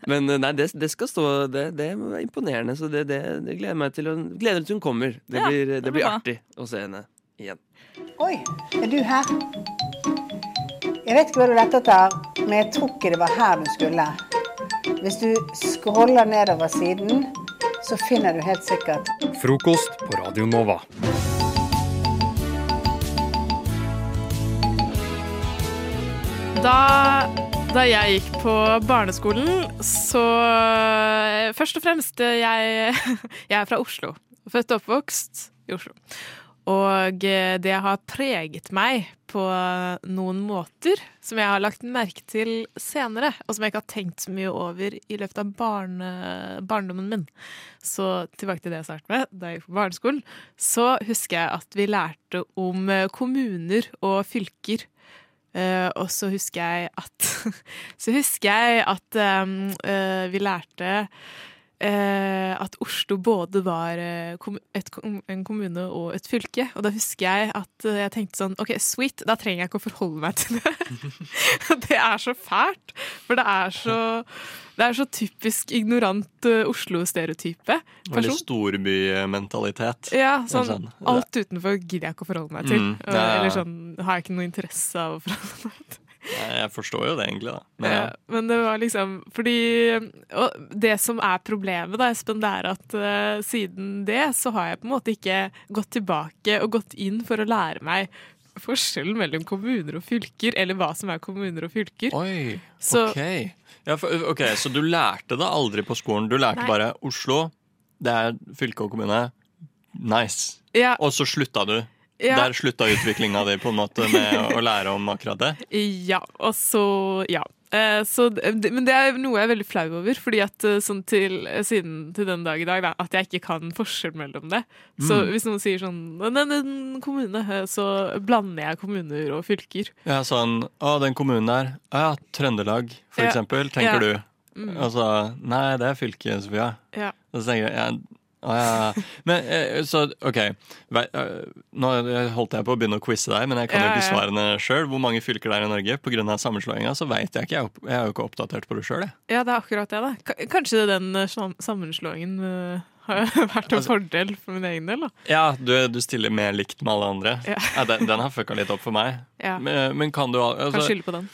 Men eh, nei, det, det skal stå Det, det er imponerende, så det, det, det gleder jeg meg til. å- Gleder til hun kommer. Det Ja, blir, det det blir blir artig å se henne igjen. Oi, er du her? Jeg vet ikke hva du lette etter, men jeg tror ikke det var her du skulle. Hvis du scroller nedover siden, så finner du helt sikkert Frokost på Radio Nova. Da, da jeg gikk på barneskolen, så Først og fremst, jeg, jeg er fra Oslo. Født og oppvokst i Oslo. Og det har preget meg på noen måter som jeg har lagt merke til senere, og som jeg ikke har tenkt så mye over i løpet av barne, barndommen min. Så tilbake til det jeg startet med. Da jeg gikk på barneskolen, så husker jeg at vi lærte om kommuner og fylker. Uh, og så husker jeg at Så husker jeg at um, uh, vi lærte eh, at Oslo både var eh, et, en kommune og et fylke. Og da husker jeg at eh, jeg tenkte sånn OK, sweet, da trenger jeg ikke å forholde meg til det. det er så fælt, for det er så det er så typisk ignorant eh, Oslo-stereotype. Veldig storbymentalitet. Ja, Sånn. sånn alt utenfor gidder jeg ikke å forholde meg til. Mm, ja, ja. Eller sånn har jeg ikke noe interesse av å forholde meg til. Jeg forstår jo det, egentlig. da. Men, Ja, men det var liksom fordi Og det som er problemet, da, Espen, det er at uh, siden det så har jeg på en måte ikke gått tilbake og gått inn for å lære meg forskjellen mellom kommuner og fylker, eller hva som er kommuner og fylker. Oi, Så- ok. Ja, for, ok. Så du lærte det aldri på skolen? Du lærte Nei. bare Oslo, det er fylke og kommune. Nice. Ja. Og så slutta du. Ja. Der slutta utviklinga di på en måte med å lære om akkurat det. Ja, og så Ja. Eh, Så, men det er noe jeg er veldig flau over, fordi at eh, sånn til, siden til den dag i dag, da, at jeg ikke kan forskjell mellom det. Så Mm. hvis noen sier sånn «Nei, den kommune, eh, så blander jeg kommuner og fylker. Ja, sånn Å, den kommunen der. Ja, Trøndelag, for Ja. eksempel, tenker Ja. du. Mm. Altså, nei, det er fylket, Sofia. Ja. Og så tenker jeg ja, å, ja. ja. Men eh, så, OK. Eh, Nå holdt jeg på å begynne å quize deg, men jeg kan jo Ja, ikke svarene sjøl. Hvor mange fylker det er i Norge? Pga. sammenslåinga så veit jeg ikke. Jeg er jo ikke oppdatert på det sjøl, jeg. Ja, det er akkurat det, da. Kanskje den eh, sam- sammenslåingen har vært en Altså- fordel for min egen del, da. Ja, du, du stiller mer likt med alle andre. Ja. den, den har fucka litt opp for meg. Ja. Men, men kan du altså, Kan skylde på den.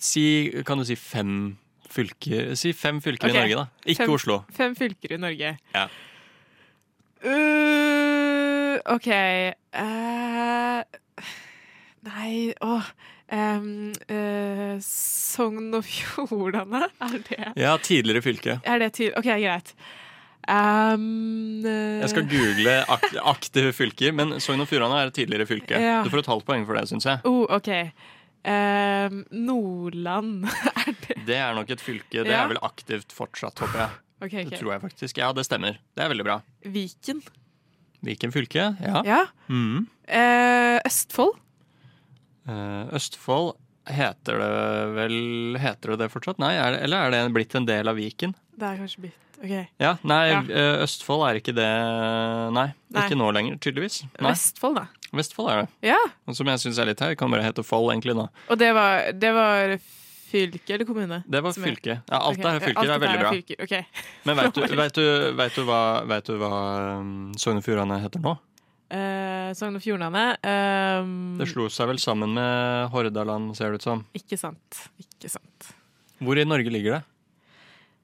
si, Kan du si fem fylker Si fem fylker okay. i Norge, da. Ikke Fem- Oslo. Fem fylker i Norge. Ja. Uh, OK uh, Nei, åh Um, uh, Sogn og Fjordane, er det ja, tidligere fylke. Er det OK, greit. Um, uh, Jeg skal google ak aktive fylker, men Sogn og Fjordane er et tidligere fylke. Ja. Du får et halvt poeng for det, syns jeg. Uh, OK. Em, Nordland Det er nok et fylke. Det Ja. er vel aktivt fortsatt, håper jeg. Okay, okay. Det tror jeg faktisk. Ja, det stemmer. Det er veldig bra. Viken. Viken fylke, ja. Ja. Mm. Eh, Østfold. Eh, Østfold heter det vel Heter det det fortsatt? Nei, er det, eller er det blitt en del av Viken? Det er kanskje blitt OK. Ja, nei, Ja. eh, Østfold er ikke det Nei, Nei. ikke nå lenger, tydeligvis. Nei. Vestfold, da. Vestfold er det. Ja. Og Som jeg syns er litt her, kan bare hete Fold, egentlig. da Og det var, det var fylke eller kommune? Det var er- fylke. Ja, alt okay. er fylke. alt Det er veldig bra. Er okay. Men vet du, vet du, vet du hva, vet du hva um, Sogn og Fjordane heter nå? Eh, Sogn og Fjordane. ehm, Det slo seg vel sammen med Hordaland, ser det ut som. Ikke sant. Ikke sant. Hvor i Norge ligger det?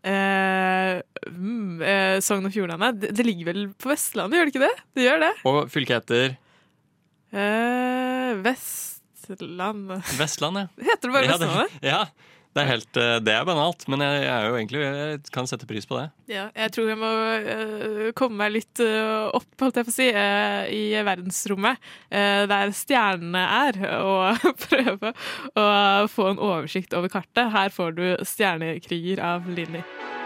Eh, mm, eh, Sogn og Fjordane. Det, det ligger vel på Vestlandet, gjør det ikke det? Det gjør det. Og fylket heter Eh, Vestland Vestland, ja. Heter det bare ja, Vestlandet? ja. Det er helt eh, Det er banalt, men jeg, jeg egentlig Jeg kan sette pris på det. Ja, jeg tror jeg må uh, komme meg litt uh, opp, holdt jeg på å si, uh, i verdensrommet, der stjernene er, og prøve å få en oversikt over kartet. Her får du 'Stjernekriger' av Linni.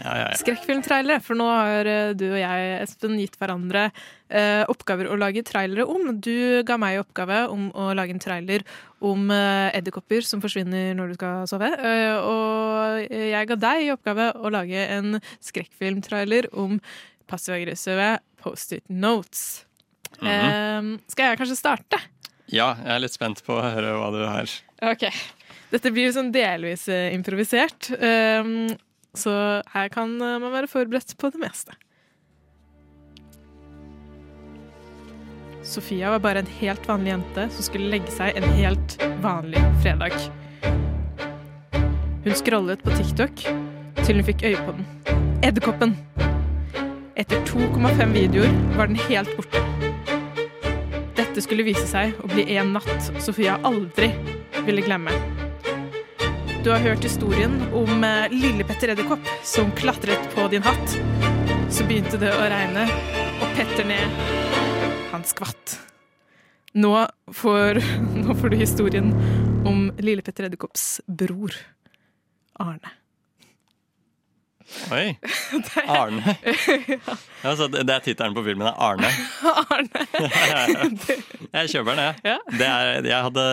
Ja, ja, ja. Skrekkfilmtrailere, for nå har eh, du og jeg, Espen, gitt hverandre eh, oppgaver å lage trailere om. Du ga meg oppgave om å lage en trailer om eh, edderkopper som forsvinner når du skal sove. Eh, og jeg ga deg i oppgave å lage en skrekkfilmtrailer om passiv-aggressive Post-it notes. Mhm. Eh, skal jeg kanskje starte? Ja, jeg er litt spent på å høre hva du har. Ok. Dette blir sånn delvis eh, improvisert, eh, så her kan eh, man være forberedt på det meste. Sofia var bare en helt vanlig jente som skulle legge seg en helt vanlig fredag. Hun scrollet på TikTok til hun fikk øye på den. Edderkoppen. Etter 2,5 videoer var den helt borte. Dette skulle vise seg å bli en natt Sofia aldri ville glemme. Du har hørt historien om eh, lille Petter Edderkopp som klatret på din hatt. Så begynte det å regne, og Petter ned. Han skvatt. Nå får, nå får du historien om lille Petter Edderkopps bror, Arne. Oi! Arne. Ja, altså, det det er tittelen på filmen. er Arne. Arne. Jeg kjøper den, jeg. Det er, jeg hadde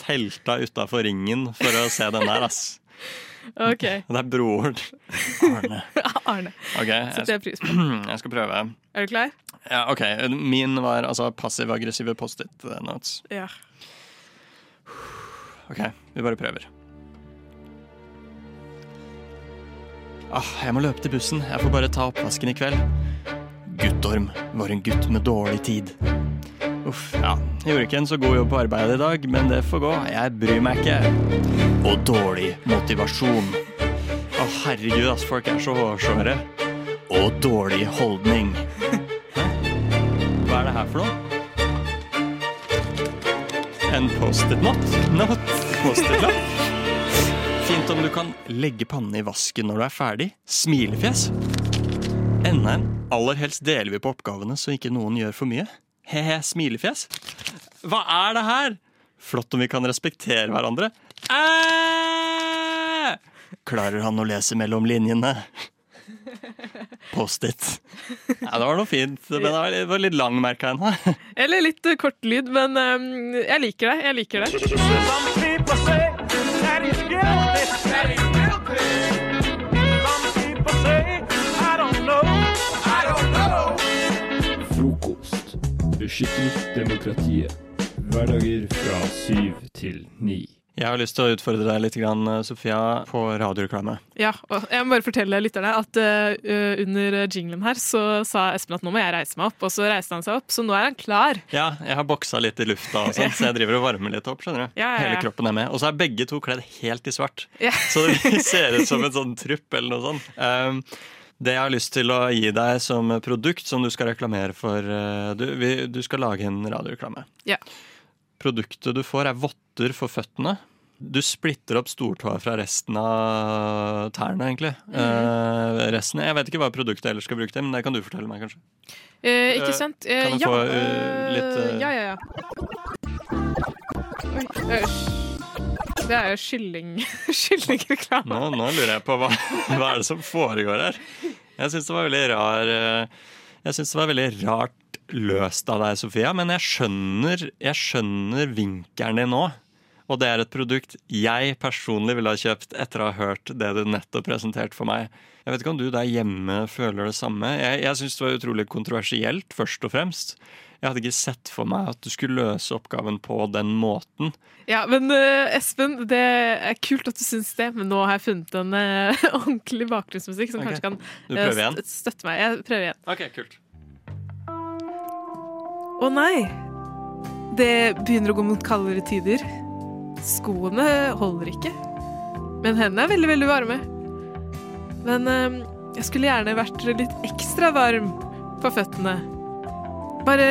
telta utafor ringen for å se den der, ass. OK. Det er broren. Arne. Arne. Ok, Setter jeg pris på. Jeg skal prøve. Er du klar? Ja, ok, Min var altså passiv-aggressive Post-it notes. Ja. Ok, vi bare prøver. Ah, jeg må løpe til bussen. Jeg får bare ta oppvasken i kveld. Guttorm var en gutt med dårlig tid. Uff, ja. Jeg gjorde ikke en så god jobb på arbeidet i dag, men det får gå. Jeg bryr meg ikke. Og dårlig motivasjon. Å, herregud, ass, folk er så hårsåre. Og dårlig holdning. Hva er det her for noe? En Post-it-not? Not? Post-it-lapp? Fint om du kan legge pannen i vasken når du er ferdig. Smilefjes. Enda en. Aller helst deler vi på oppgavene så ikke noen gjør for mye. He-he, smilefjes. Hva er det her? Flott om vi kan respektere hverandre. Æ! Klarer han å lese mellom linjene? Post-it. Ja, det var noe fint, men det var litt, lang, merka jeg nå. Eller litt kort lyd, men um, jeg liker det. Jeg liker det. Beskytter demokratiet. Hverdager fra syv til ni. Jeg har lyst til å utfordre deg litt, grann, Sofia, på radioreklame. Ja, og jeg må bare fortelle lytterne at uh, under jinglen her så sa Espen at nå må jeg reise meg opp, og så reiste han seg opp, så nå er han klar. Ja, jeg har boksa litt i lufta, og sånt, så jeg driver og varmer litt opp. skjønner du? Ja, ja, ja. Hele kroppen er med. Og så er begge to kledd helt i svart. Så det ser ut som en sånn trupp eller noe sånt. Um, det jeg har lyst til å gi deg som produkt som du skal reklamere for uh, du, vi, du skal lage en radioreklame. Ja. Produktet du får, er votter for føttene. Du splitter opp stortåa fra resten av tærne, egentlig. Mm. Eh, resten, Jeg vet ikke hva produktet ellers skal bruke til, men det kan du fortelle meg, kanskje. Eh, ikke Eh, sant? Eh, kan jeg ja, få, eh, eh, litt, Ja, ja, ja. Oi, det er jo kylling, kyllingreklame. Nå, nå lurer jeg på hva, hva er det som foregår her. Jeg syns det var veldig rar Jeg synes det var veldig rart løst av deg, Sofia, men jeg skjønner, jeg skjønner vinkelen din nå. Og det er et produkt jeg personlig ville ha kjøpt etter å ha hørt det du nettopp presenterte for meg. Jeg vet ikke om du der hjemme føler det samme. Jeg, jeg syns det var utrolig kontroversielt, først og fremst. Jeg hadde ikke sett for meg at du skulle løse oppgaven på den måten. Ja, men uh, Espen, det er kult at du syns det, men nå har jeg funnet en uh, ordentlig bakgrunnsmusikk som okay. kanskje kan st- støtte meg. Jeg prøver igjen. Ok, kult. Å nei! Det begynner å gå mot kaldere tider. Skoene holder ikke. Men hendene er veldig, veldig varme. Men eh, jeg skulle gjerne vært litt ekstra varm på føttene. Bare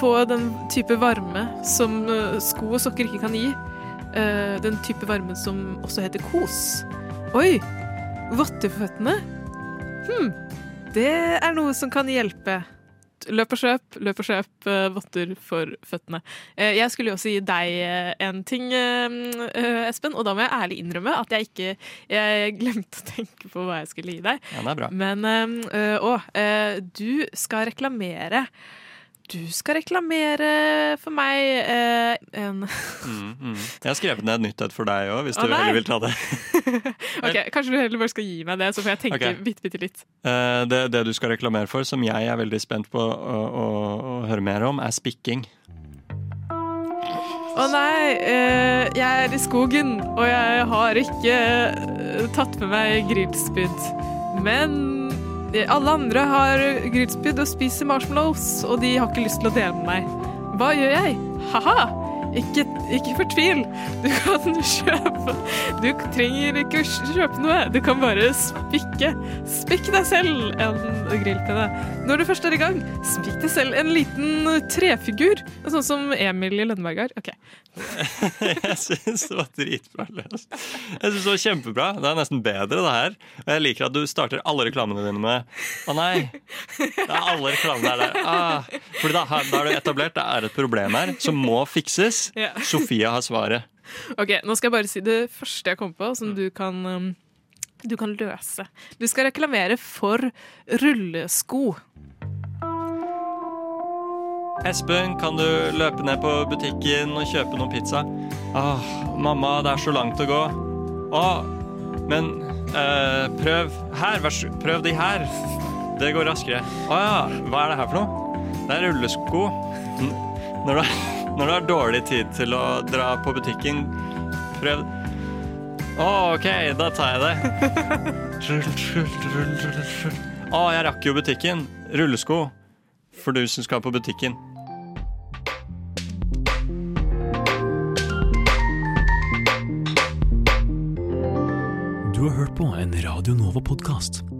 få den type varme som eh, sko og sokker ikke kan gi. Eh, den type varme som også heter kos. Oi! Votter på føttene? Hm. Det er noe som kan hjelpe. Løp og kjøp, løp og kjøp eh, votter for føttene. Eh, jeg skulle jo også gi deg eh, en ting, Espen, og da må jeg ærlig innrømme at jeg ikke Jeg glemte å tenke på hva jeg skulle gi deg. Ja, det er bra. Men å, du skal reklamere du skal reklamere for meg eh, en Mm, mm. Jeg har skrevet ned et nytt et for deg òg, hvis Å, du nei. heller vil ta det. Ok, Kanskje du heller bare skal gi meg det, så får jeg tenke okay. bitte, bitte litt. Eh, det. Det du skal reklamere for, som jeg er veldig spent på å, å, å høre mer om, er spikking. Å nei, eh, jeg er i skogen, og jeg har ikke eh, tatt med meg grillspyd. Men alle andre har grillspyd og spiser marshmallows, og de har ikke lyst til å dele med meg. Hva gjør jeg? Ha-ha! Ikke, ikke fortvil. Du kan kjøpe Du trenger ikke å kjøpe noe. Du kan bare spikke. Spikk deg selv en grillpinne. Når du først er i gang, spikk deg selv en liten trefigur. Sånn som Emil i Lønneberg har. Ok. jeg syns det var dritbra løst. Jeg synes det var kjempebra. Det er nesten bedre, det her. Og jeg liker at du starter alle reklamene dine med Å nei, det er alle reklamene er der. Ah, fordi da, da har du etablert det er et problem her som må fikses. Ja. Sofia har svaret. Ok, Nå skal jeg bare si det første jeg kom på, som du kan, um, du kan løse. Du skal reklamere for rullesko. Espen, kan du løpe ned på butikken og kjøpe noe pizza? Åh, mamma, det er så langt å gå. Åh, men øh, prøv her, vær så Prøv de her. Det går raskere. Å ja, hva er det her for noe? Det er rullesko. Når du, har dårlig tid til å dra på butikken, prøv Å, OK, da tar jeg det. Å, jeg rakk jo butikken. Rullesko. For du som skal på butikken. Du har hørt på en Radio Nova-podkast.